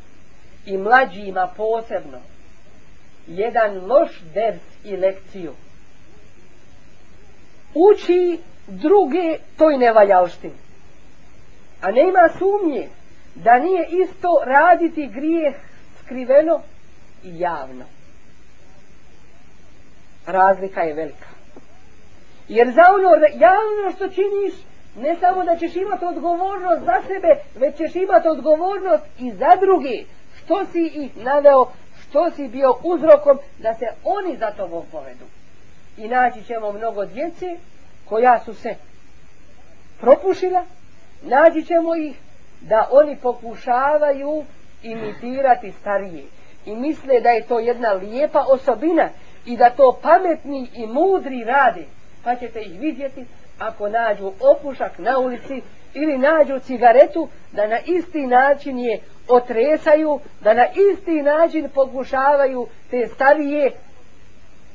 i mlađima posebno jedan loš dert i lekciju. Uči druge toj nevaljalštini. A nema sumnje da nije isto raditi grijeh skriveno i javno. Razlika je velika. Jer za ono javno što činiš, ne samo da ćeš imati odgovornost za sebe, već ćeš imati odgovornost i za druge, što si ih naveo to si bio uzrokom da se oni za tobom povedu. I naći ćemo mnogo djece koja su se propušila, naći ćemo ih da oni pokušavaju imitirati starije. I misle da je to jedna lijepa osobina i da to pametni i mudri radi. Pa ćete ih vidjeti ako nađu opušak na ulici ili nađu cigaretu da na isti način je otresaju, da na isti način pokušavaju te starije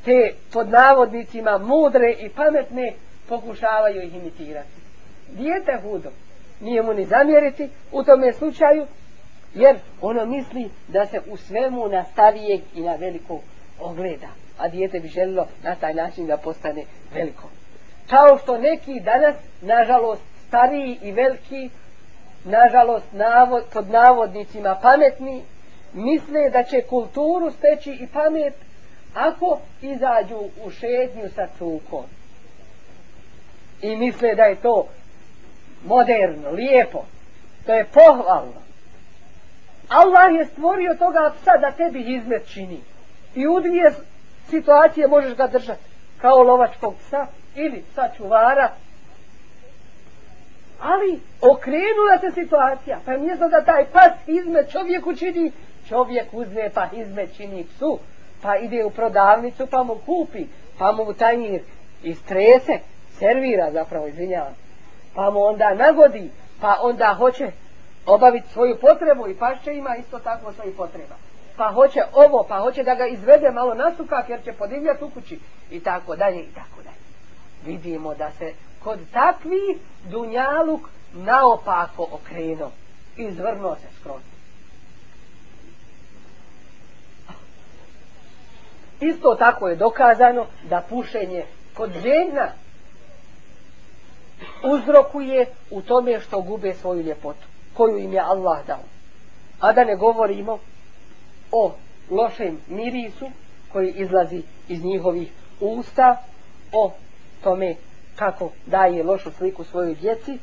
te pod navodnicima mudre i pametne pokušavaju ih imitirati dijete hudo nije mu ni zamjeriti u tome slučaju jer ono misli da se u svemu na starijeg i na veliko ogleda a dijete bi želilo na taj način da postane veliko kao što neki danas nažalost stariji i veliki, nažalost, navod, pod navodnicima pametni, misle da će kulturu steći i pamet ako izađu u šednju sa cukom. I misle da je to moderno, lijepo. To je pohvalno. Allah je stvorio toga psa da tebi izmet čini. I u dvije situacije možeš ga držati. Kao lovačkog psa ili psa čuvara ali okrenula se situacija, pa je mjesto da taj pas izme čovjeku čini, čovjek uzme pa izme čini psu, pa ide u prodavnicu pa mu kupi, pa mu tajnir istrese, servira zapravo, izvinjavam, pa mu onda nagodi, pa onda hoće obaviti svoju potrebu i pašće ima isto tako svoju potreba. Pa hoće ovo, pa hoće da ga izvede malo nasukak jer će podivljati u kući i tako dalje i tako dalje. Vidimo da se kod takvi dunjaluk naopako okreno i zvrno se skroz. Isto tako je dokazano da pušenje kod žena uzrokuje u tome što gube svoju ljepotu koju im je Allah dao. A da ne govorimo o lošem mirisu koji izlazi iz njihovih usta, o tome kako daje lošu sliku svojoj djeci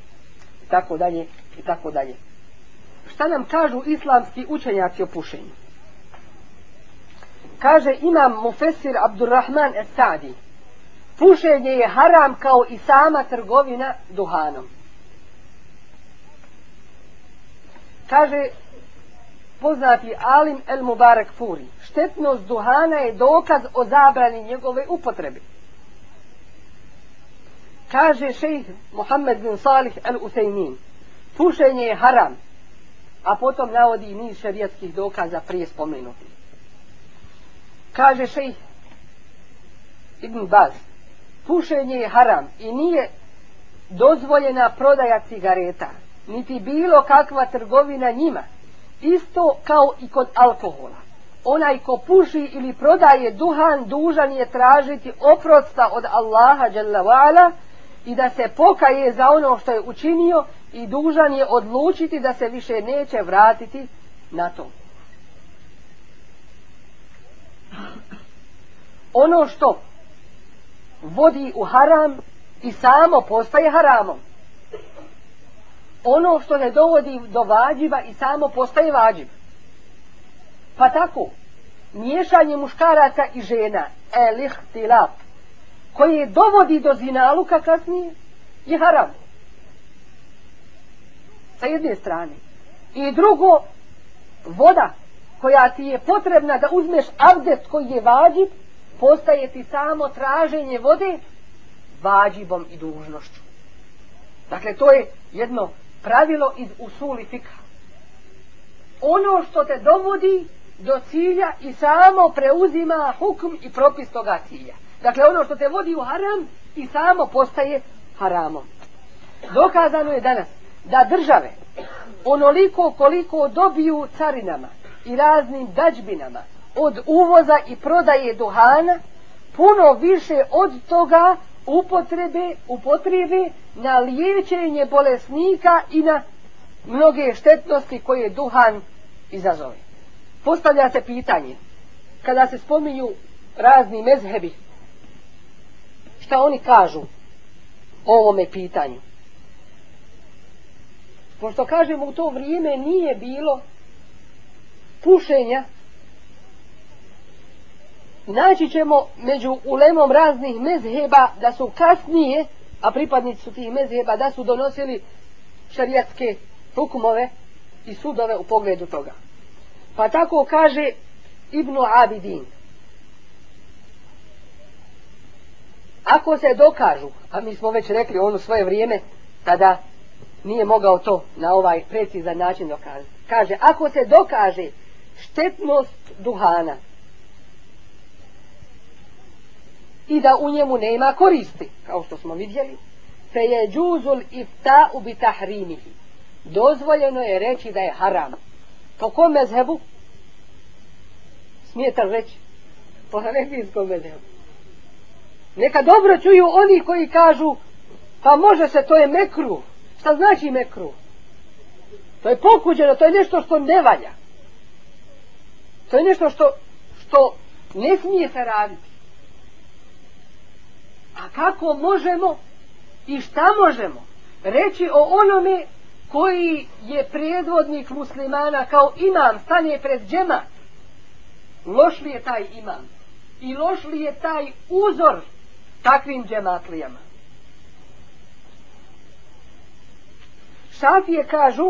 i tako dalje i tako dalje šta nam kažu islamski učenjaci o pušenju kaže imam mufesir Abdurrahman Esadi pušenje je haram kao i sama trgovina duhanom kaže poznati Alim El Mubarak Furi štetnost duhana je dokaz o zabrani njegove upotrebe kaže šejh Mohamed bin Salih al-Uthaymin, pušenje je haram, a potom navodi niz šarijatskih dokaza prije spomenuti. Kaže šejh Ibn Baz, pušenje je haram i nije dozvoljena prodaja cigareta, niti bilo kakva trgovina njima, isto kao i kod alkohola. Onaj ko puši ili prodaje duhan, dužan je tražiti oprosta od Allaha džalla wa'ala, i da se pokaje za ono što je učinio i dužan je odlučiti da se više neće vratiti na to. Ono što vodi u haram i samo postaje haramom. Ono što ne dovodi do vađiva i samo postaje vađiv. Pa tako, miješanje muškaraca i žena, elih tilap, koje dovodi do zinaluka kasnije je haram. Sa jedne strane. I drugo, voda koja ti je potrebna da uzmeš abdest koji je vađit, postaje ti samo traženje vode vađibom i dužnošću. Dakle, to je jedno pravilo iz usuli fika. Ono što te dovodi do cilja i samo preuzima hukm i propis toga cilja. Dakle, ono što te vodi u haram i samo postaje haramo. Dokazano je danas da države onoliko koliko dobiju carinama i raznim dađbinama od uvoza i prodaje duhana, puno više od toga upotrebe, upotrebe na liječenje bolesnika i na mnoge štetnosti koje duhan izazove. Postavlja se pitanje, kada se spominju razni mezhebi šta oni kažu o ovome pitanju. Pošto kažemo u to vrijeme nije bilo pušenja, naći ćemo među ulemom raznih mezheba da su kasnije, a pripadnici su tih mezheba, da su donosili šarijatske hukmove i sudove u pogledu toga. Pa tako kaže Ibnu Abidin. ako se dokažu, pa mi smo već rekli ono svoje vrijeme, tada nije mogao to na ovaj precizan način dokazati. Kaže, ako se dokaže štetnost duhana i da u njemu nema koristi, kao što smo vidjeli, fe je džuzul ifta u bitahrimihi. Dozvoljeno je reći da je haram. Po kom mezhebu? Smijetar reći? Po hanefijskom mezhebu. Neka dobro čuju oni koji kažu pa može se, to je mekru. Šta znači mekru? To je pokuđeno, to je nešto što ne valja. To je nešto što, što ne smije se raditi. A kako možemo i šta možemo reći o onome koji je prijedvodnik muslimana kao imam, stanje pred džemat. Loš li je taj imam? I loš li je taj uzor takvim džematlijama. Šafije kažu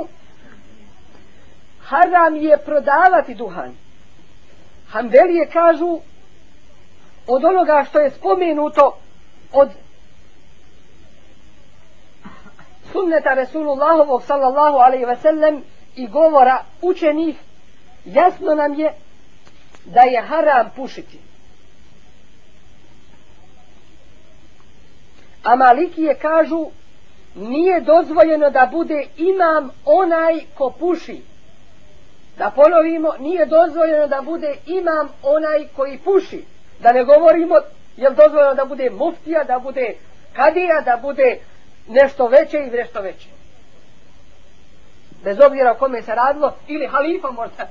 haram je prodavati duhan. Hanbelije kažu od onoga što je spomenuto od sunneta Resulullahovog sallallahu alaihi ve sellem i govora učenih jasno nam je da je haram pušiti. a malikije kažu nije dozvoljeno da bude imam onaj ko puši da ponovimo nije dozvoljeno da bude imam onaj koji puši da ne govorimo je li dozvoljeno da bude muftija da bude kadija da bude nešto veće i nešto veće bez obzira o kome se radilo ili halifa možda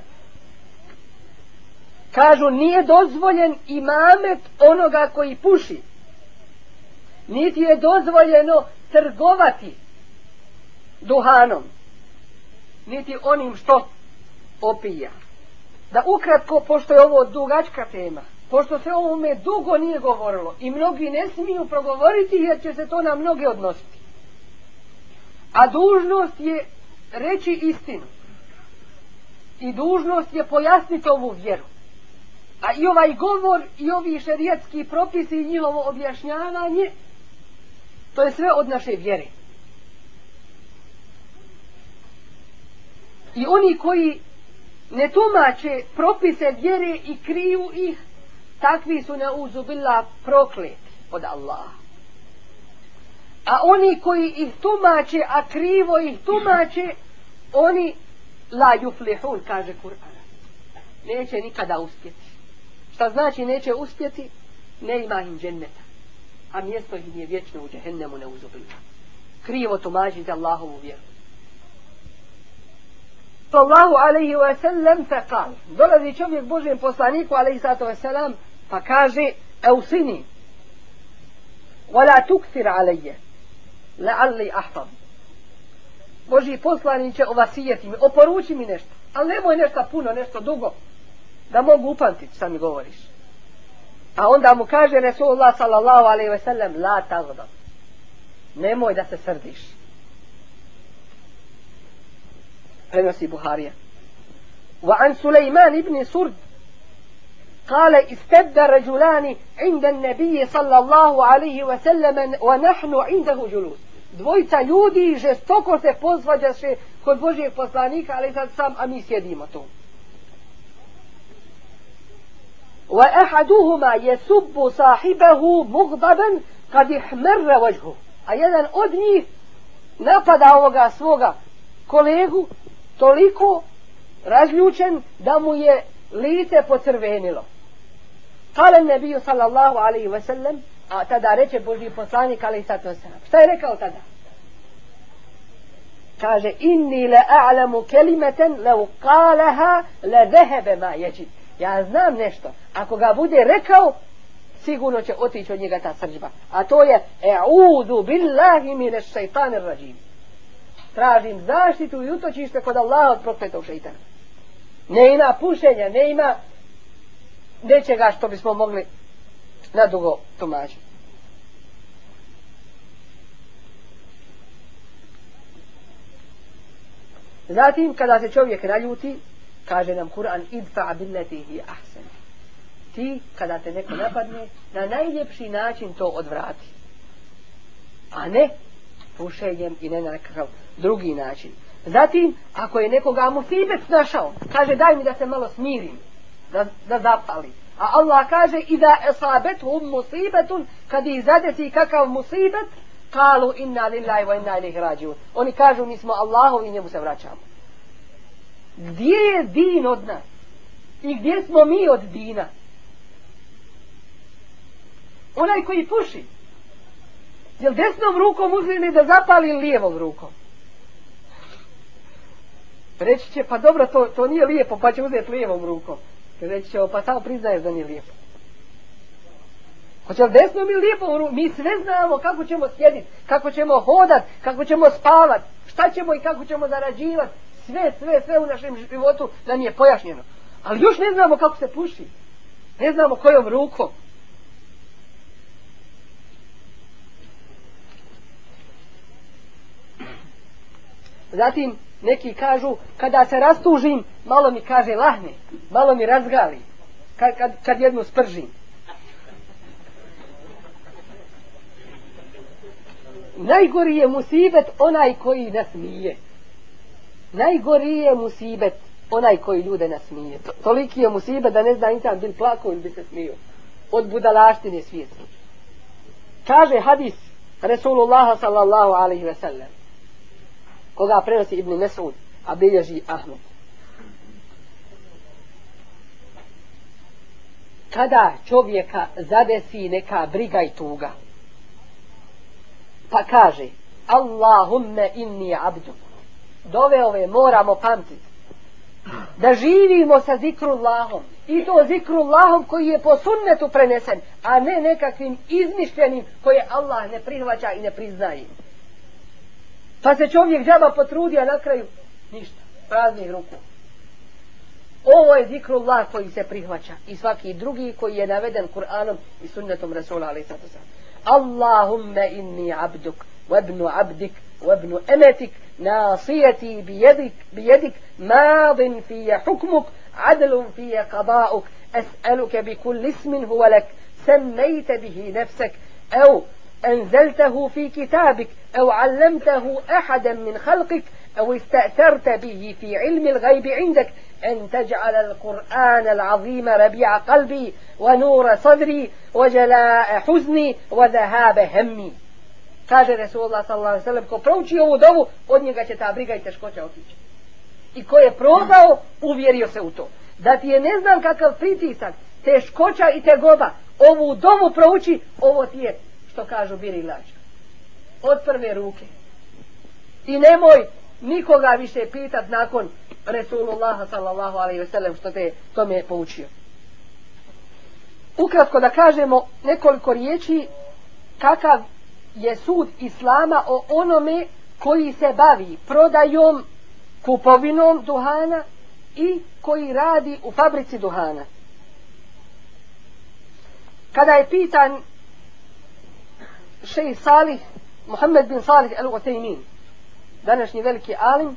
kažu nije dozvoljen imamet onoga koji puši niti je dozvoljeno trgovati duhanom, niti onim što opija. Da ukratko, pošto je ovo dugačka tema, pošto se ovome dugo nije govorilo i mnogi ne smiju progovoriti jer će se to na mnoge odnositi. A dužnost je reći istinu. I dužnost je pojasniti ovu vjeru. A i ovaj govor i ovi šerijetski propisi i njihovo objašnjavanje To je sve od naše vjere. I oni koji ne tumače propise vjere i kriju ih, takvi su na uzubila proklet od Allaha. A oni koji ih tumače, a krivo ih tumače, oni la juflihun, kaže Kur'an. Neće nikada uspjeti. Šta znači neće uspjeti? Ne ima im dženneta a mjesto im je vječno u džehennemu neuzubilo. Krivo tumađi za Allahovu vjeru. To Allahu alaihi wa sallam se kal. Dolazi čovjek Božijem poslaniku alaihi sato wa sallam pa kaže Eusini. Wala tuksir alaije. Lealli ahtam. Boži poslaniće ovasijeti mi. Oporuči mi nešto. Ali nemoj nešto puno, nešto dugo. Da mogu upamtiti šta mi govoriš. A onda mu kaže Resulullah sallallahu alaihi ve sellem La tagdab Nemoj da se srdiš Prenosi Buharija Wa an Suleiman ibn Surd قال استبد رجلان عند النبي صلى الله عليه وسلم ونحن عنده جلوس دويتا يودي جستوكو سي بوزواجاشي كود بوجي بوزلانيك عليه الصلاة والسلام أمي سيديمتو وَأَحَدُهُمَا يَسُبُّ صَاحِبَهُ مُغْضَبًا قَدْ اِحْمَرَّ وَجْهُ A jedan od njih napada ovoga svoga kolegu toliko razljučen da mu je lice pocrvenilo. Kale nebiju sallallahu alaihi ve sellem, a tada reče Boži poslanik alaihi sato sallam. Šta je rekao tada? Kaže, inni le a'lamu kelimeten leu kaleha le dehebe ma jeđit ja znam nešto. Ako ga bude rekao, sigurno će otići od njega ta srđba. A to je, e'udu billahi mine šajtanir rađim. Tražim zaštitu i utočište kod Allaha od prokletog šajtana. Ne ima pušenja, ne ima nečega što bismo mogli nadugo tumačiti. Zatim, kada se čovjek naljuti, kaže nam Kur'an idfa billati hi ahsan ti kada te neko napadne na najljepši način to odvrati a ne pušenjem i ne na nekakav drugi način zatim ako je nekoga mu sibet našao kaže daj mi da se malo smirim da, da zapali a Allah kaže i da esabet um musibetun kad ih zadesi kakav musibet kalu inna lillahi wa inna ilih rađu oni kažu mi smo Allahu i njemu se vraćamo gdje je din od nas i gdje smo mi od dina onaj koji puši je li desnom rukom uzmini da zapali lijevom rukom reći će pa dobro to, to nije lijepo pa će uzeti lijevom rukom reći će pa samo priznaje da nije lijepo Hoće li desno mi lijepo u Mi sve znamo kako ćemo sjediti, kako ćemo hodati, kako ćemo spavati, šta ćemo i kako ćemo zarađivati, sve, sve, sve u našem životu nam je pojašnjeno. Ali još ne znamo kako se puši. Ne znamo kojom rukom. Zatim neki kažu, kada se rastužim, malo mi kaže lahne, malo mi razgali, kad, kad, kad jednu spržim. Najgori je musibet onaj koji nas nije najgoriji je musibet onaj koji ljude nasmije toliki je musibet da ne zna insan bil plako ili bi se smio od budalaštine svijetu kaže hadis Resulullah sallallahu alaihi ve sellem koga prenosi Ibn Mesud a bilježi Ahmed kada čovjeka zadesi neka briga i tuga pa kaže Allahumme inni abduk dove ove moramo pamtiti. Da živimo sa zikrullahom. I to zikrullahom koji je po sunnetu prenesen, a ne nekakvim izmišljenim koje Allah ne prihvaća i ne priznaje. Pa se čovjek džaba potrudi, a na kraju ništa, praznih ruku. Ovo je zikrullah koji se prihvaća i svaki drugi koji je naveden Kur'anom i sunnetom Rasula alaih sada sada. Allahumme inni abduk, webnu abdik, وابن أمتك ناصيتي بيدك, بيدك ماض في حكمك عدل في قضاؤك أسألك بكل اسم هو لك سميت به نفسك أو أنزلته في كتابك أو علمته أحدا من خلقك أو استأثرت به في علم الغيب عندك أن تجعل القرآن العظيم ربيع قلبي ونور صدري وجلاء حزني وذهاب همي kaže Resulullah sallallahu alaihi sallam, ko prouči ovu dovu, od njega će ta briga i teškoća otići. I ko je prodao, uvjerio se u to. Da ti je ne znam kakav pritisak, teškoća i tegoba, ovu dovu prouči, ovo ti je, što kažu Biri Lađa. Od prve ruke. I nemoj nikoga više pitat nakon Resulullah sallallahu alaihi sallam, što te tome je poučio. Ukratko da kažemo nekoliko riječi kakav je sud islama o onome koji se bavi prodajom, kupovinom duhana i koji radi u fabrici duhana. Kada je pitan šej Salih, Mohamed bin Salih el-Utejmin, današnji veliki alim,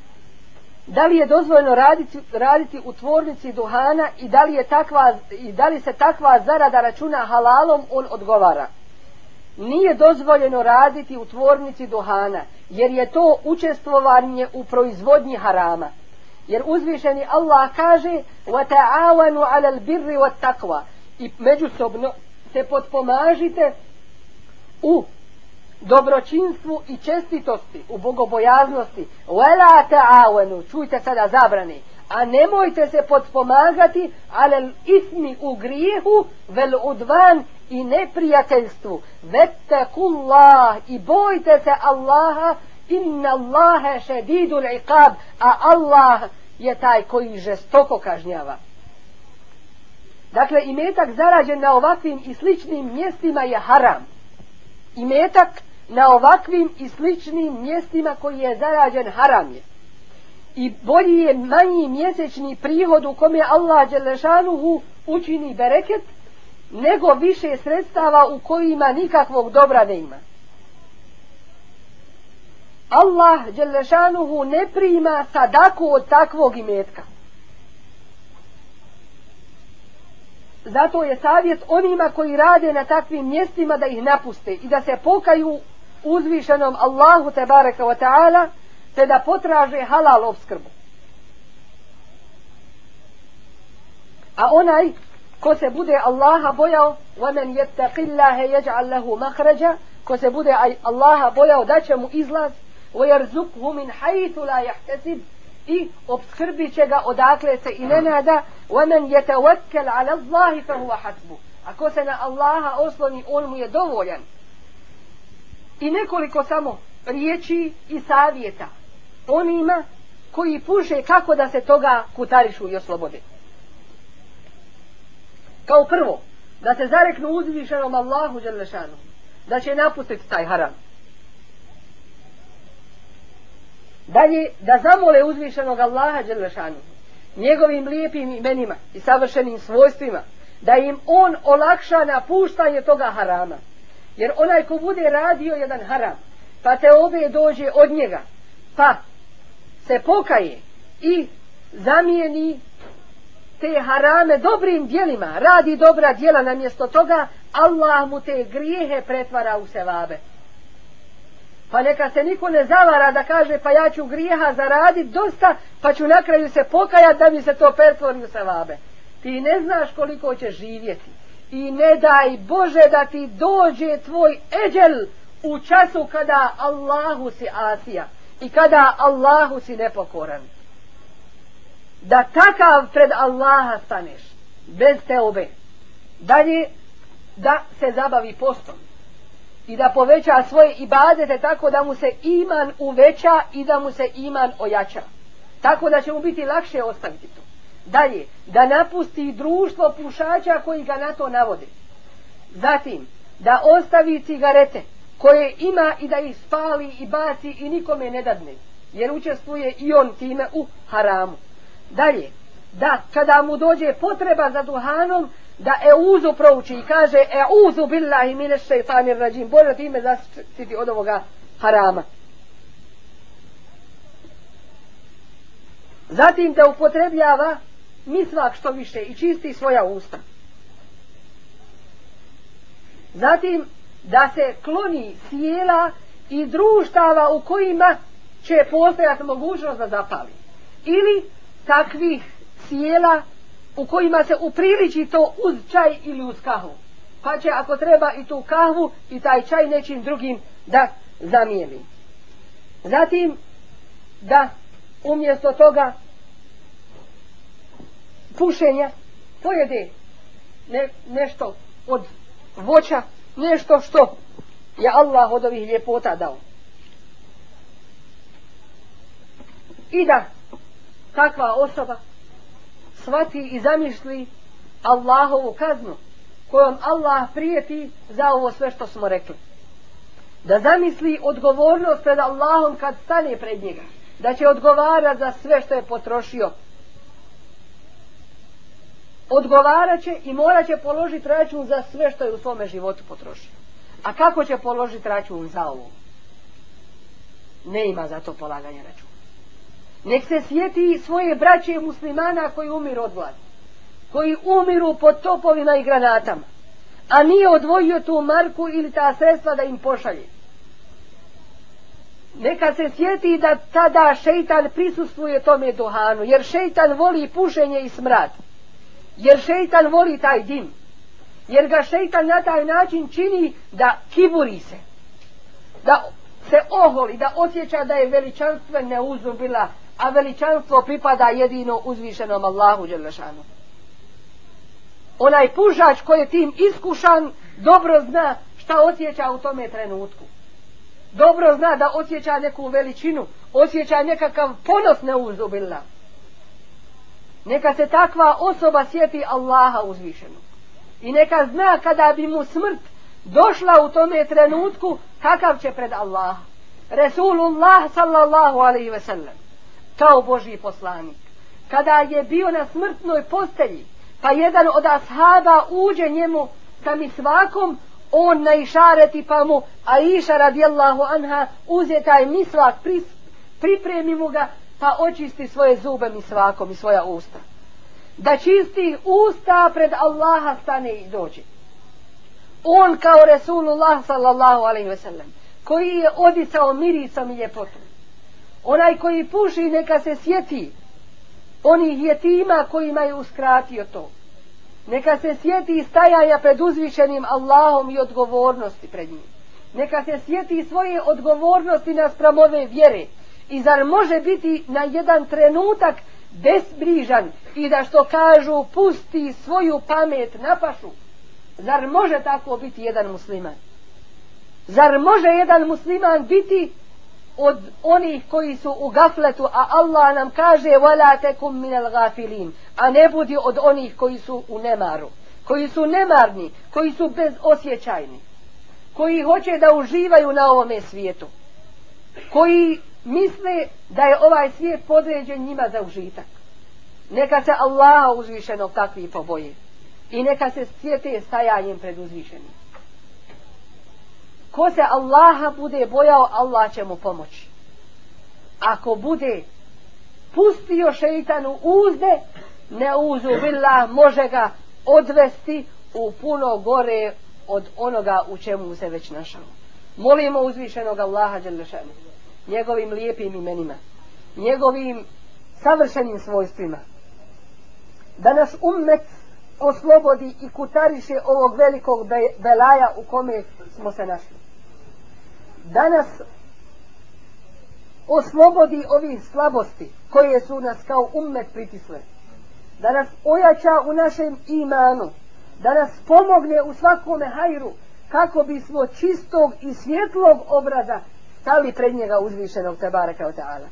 da li je dozvoljeno raditi, raditi u tvornici duhana i da li, je takva, i da li se takva zarada računa halalom, on odgovara nije dozvoljeno raditi u tvornici duhana, jer je to učestvovanje u proizvodnji harama. Jer uzvišeni Allah kaže وَتَعَوَنُ عَلَى الْبِرِّ وَتَقْوَ I međusobno se potpomažite u dobročinstvu i čestitosti, u bogobojaznosti. وَلَا تَعَوَنُ Čujte sada zabrani a nemojte se potpomagati ale ismi u grijehu vel udvan i neprijateljstvu vettakullah i bojte se Allaha inna Allahe šedidul iqab a Allah je taj koji žestoko kažnjava dakle imetak zarađen na ovakvim i sličnim mjestima je haram imetak na ovakvim i sličnim mjestima koji je zarađen haram je i bolji je manji mjesečni prihod u kome Allah Đelešanuhu učini bereket, nego više sredstava u kojima nikakvog dobra ne ima. Allah Đelešanuhu ne prima sadaku od takvog imetka. Zato je savjet onima koji rade na takvim mjestima da ih napuste i da se pokaju uzvišenom Allahu Tebareka wa ta'ala, te da potraže halal obskrbu. A onaj ko se bude Allaha bojao, وَمَنْ يَتَّقِ اللَّهَ يَجْعَلْ لَهُ مَخْرَجَ Ko se bude Allaha bojao, da će mu izlaz, وَيَرْزُقْهُ مِنْ حَيْثُ لَا يَحْتَسِبْ I obskrbit će ga odakle se i nenada, وَمَنْ يَتَوَكَّلْ عَلَى اللَّهِ فَهُوَ حَسْبُ Ako se na Allaha osloni, on mu je dovoljan. I nekoliko samo riječi i savjeta onima koji puše kako da se toga kutarišu i oslobode. Kao prvo, da se zareknu uzvišenom Allahu Đalešanu, da će napustiti taj haram. Dalje, da zamole uzvišenog Allaha Đalešanu, njegovim lijepim imenima i savršenim svojstvima, da im on olakša na puštanje toga harama. Jer onaj ko bude radio jedan haram, pa te ove dođe od njega, pa se pokaje i zamijeni te harame dobrim dijelima, radi dobra dijela na mjesto toga, Allah mu te grijehe pretvara u sevabe. Pa neka se niko ne zavara da kaže pa ja ću grijeha zaradit dosta, pa ću na kraju se pokajat da mi se to pretvori u sevabe. Ti ne znaš koliko će živjeti. I ne daj Bože da ti dođe tvoj eđel u času kada Allahu si asija i kada Allahu si nepokoran da takav pred Allaha staneš bez te obe dalje da se zabavi postom i da poveća svoje ibadete tako da mu se iman uveća i da mu se iman ojača tako da će mu biti lakše ostaviti to dalje da napusti društvo pušača koji ga na to navode zatim da ostavi cigarete koje ima i da ih spali i baci i nikome ne dadne, jer učestvuje i on time u haramu. Dalje, da kada mu dođe potreba za duhanom, da euzu prouči i kaže euzu billahi mine šeitanir rađim, bolje ti ime zaštiti od ovoga harama. Zatim te upotrebljava misvak što više i čisti svoja usta. Zatim da se kloni sjela i društava u kojima će postojati mogućnost da zapali. Ili takvih sjela u kojima se upriliči to uz čaj ili uz kahvu. Pa će ako treba i tu kahvu i taj čaj nečim drugim da zamijeni. Zatim da umjesto toga pušenja pojede ne, nešto od voća nešto što je Allah od ovih ljepota dao. I da takva osoba svati i zamišli Allahovu kaznu kojom Allah prijeti za ovo sve što smo rekli. Da zamisli odgovornost pred Allahom kad stane pred njega. Da će odgovara za sve što je potrošio odgovarat će i morat će položiti račun za sve što je u svome životu potrošio. A kako će položiti račun za ovo? Ne ima za to polaganje računa. Nek se sjeti svoje braće muslimana koji umiru od vlade. Koji umiru pod topovima i granatama. A nije odvojio tu marku ili ta sredstva da im pošalje. Neka se sjeti da tada šeitan prisustuje tome duhanu. Jer šeitan voli pušenje i smrati jer šeitan voli taj din jer ga šeitan na taj način čini da kiburi se da se oholi da osjeća da je veličanstven neuzubila a veličanstvo pripada jedino uzvišenom Allahu Đelešanu onaj pužač koji je tim iskušan dobro zna šta osjeća u tome trenutku dobro zna da osjeća neku veličinu osjeća nekakav ponos neuzubila Neka se takva osoba sjeti Allaha uzvišenog. I neka zna kada bi mu smrt došla u tome trenutku, kakav će pred Allaha. Resulullah sallallahu alaihi ve sellem, kao Boži poslanik, kada je bio na smrtnoj postelji, pa jedan od ashaba uđe njemu sa mi svakom, on na išareti pa mu, a iša radijallahu anha, uzje taj mislak, pripremi mu ga, pa očisti svoje zube mi svakom i svoja usta. Da čisti usta pred Allaha stane i dođe. On kao Resulullah sallallahu alaihi ve sellem, koji je odisao mirisom i ljepotom. Onaj koji puši neka se sjeti onih jetima kojima je uskratio to. Neka se sjeti stajanja pred uzvišenim Allahom i odgovornosti pred njim. Neka se sjeti svoje odgovornosti na spramove vjere. I zar može biti na jedan trenutak bezbrižan i da što kažu pusti svoju pamet na pašu? Zar može tako biti jedan musliman? Zar može jedan musliman biti od onih koji su u gafletu, a Allah nam kaže وَلَا تَكُمْ مِنَ الْغَافِلِينَ A ne budi od onih koji su u nemaru, koji su nemarni, koji su bezosjećajni, koji hoće da uživaju na ovome svijetu, koji misle da je ovaj svijet podređen njima za užitak. Neka se Allah uzvišeno takvi poboje i neka se svijete stajanjem pred uzvišenim. Ko se Allaha bude bojao, Allah će mu pomoći. Ako bude pustio šeitanu uzde, ne uzu bila, može ga odvesti u puno gore od onoga u čemu se već našao. Molimo uzvišenog Allaha Đelešanu njegovim lijepim imenima, njegovim savršenim svojstvima. Da naš umet oslobodi i kutariše ovog velikog belaja u kome smo se našli. Da nas oslobodi ovih slabosti koje su nas kao umet pritisle. Da nas ojača u našem imanu. Da nas pomogne u svakome hajru kako bismo čistog i svjetlog obraza stali pred njega uzvišenog Tebara Kaotala.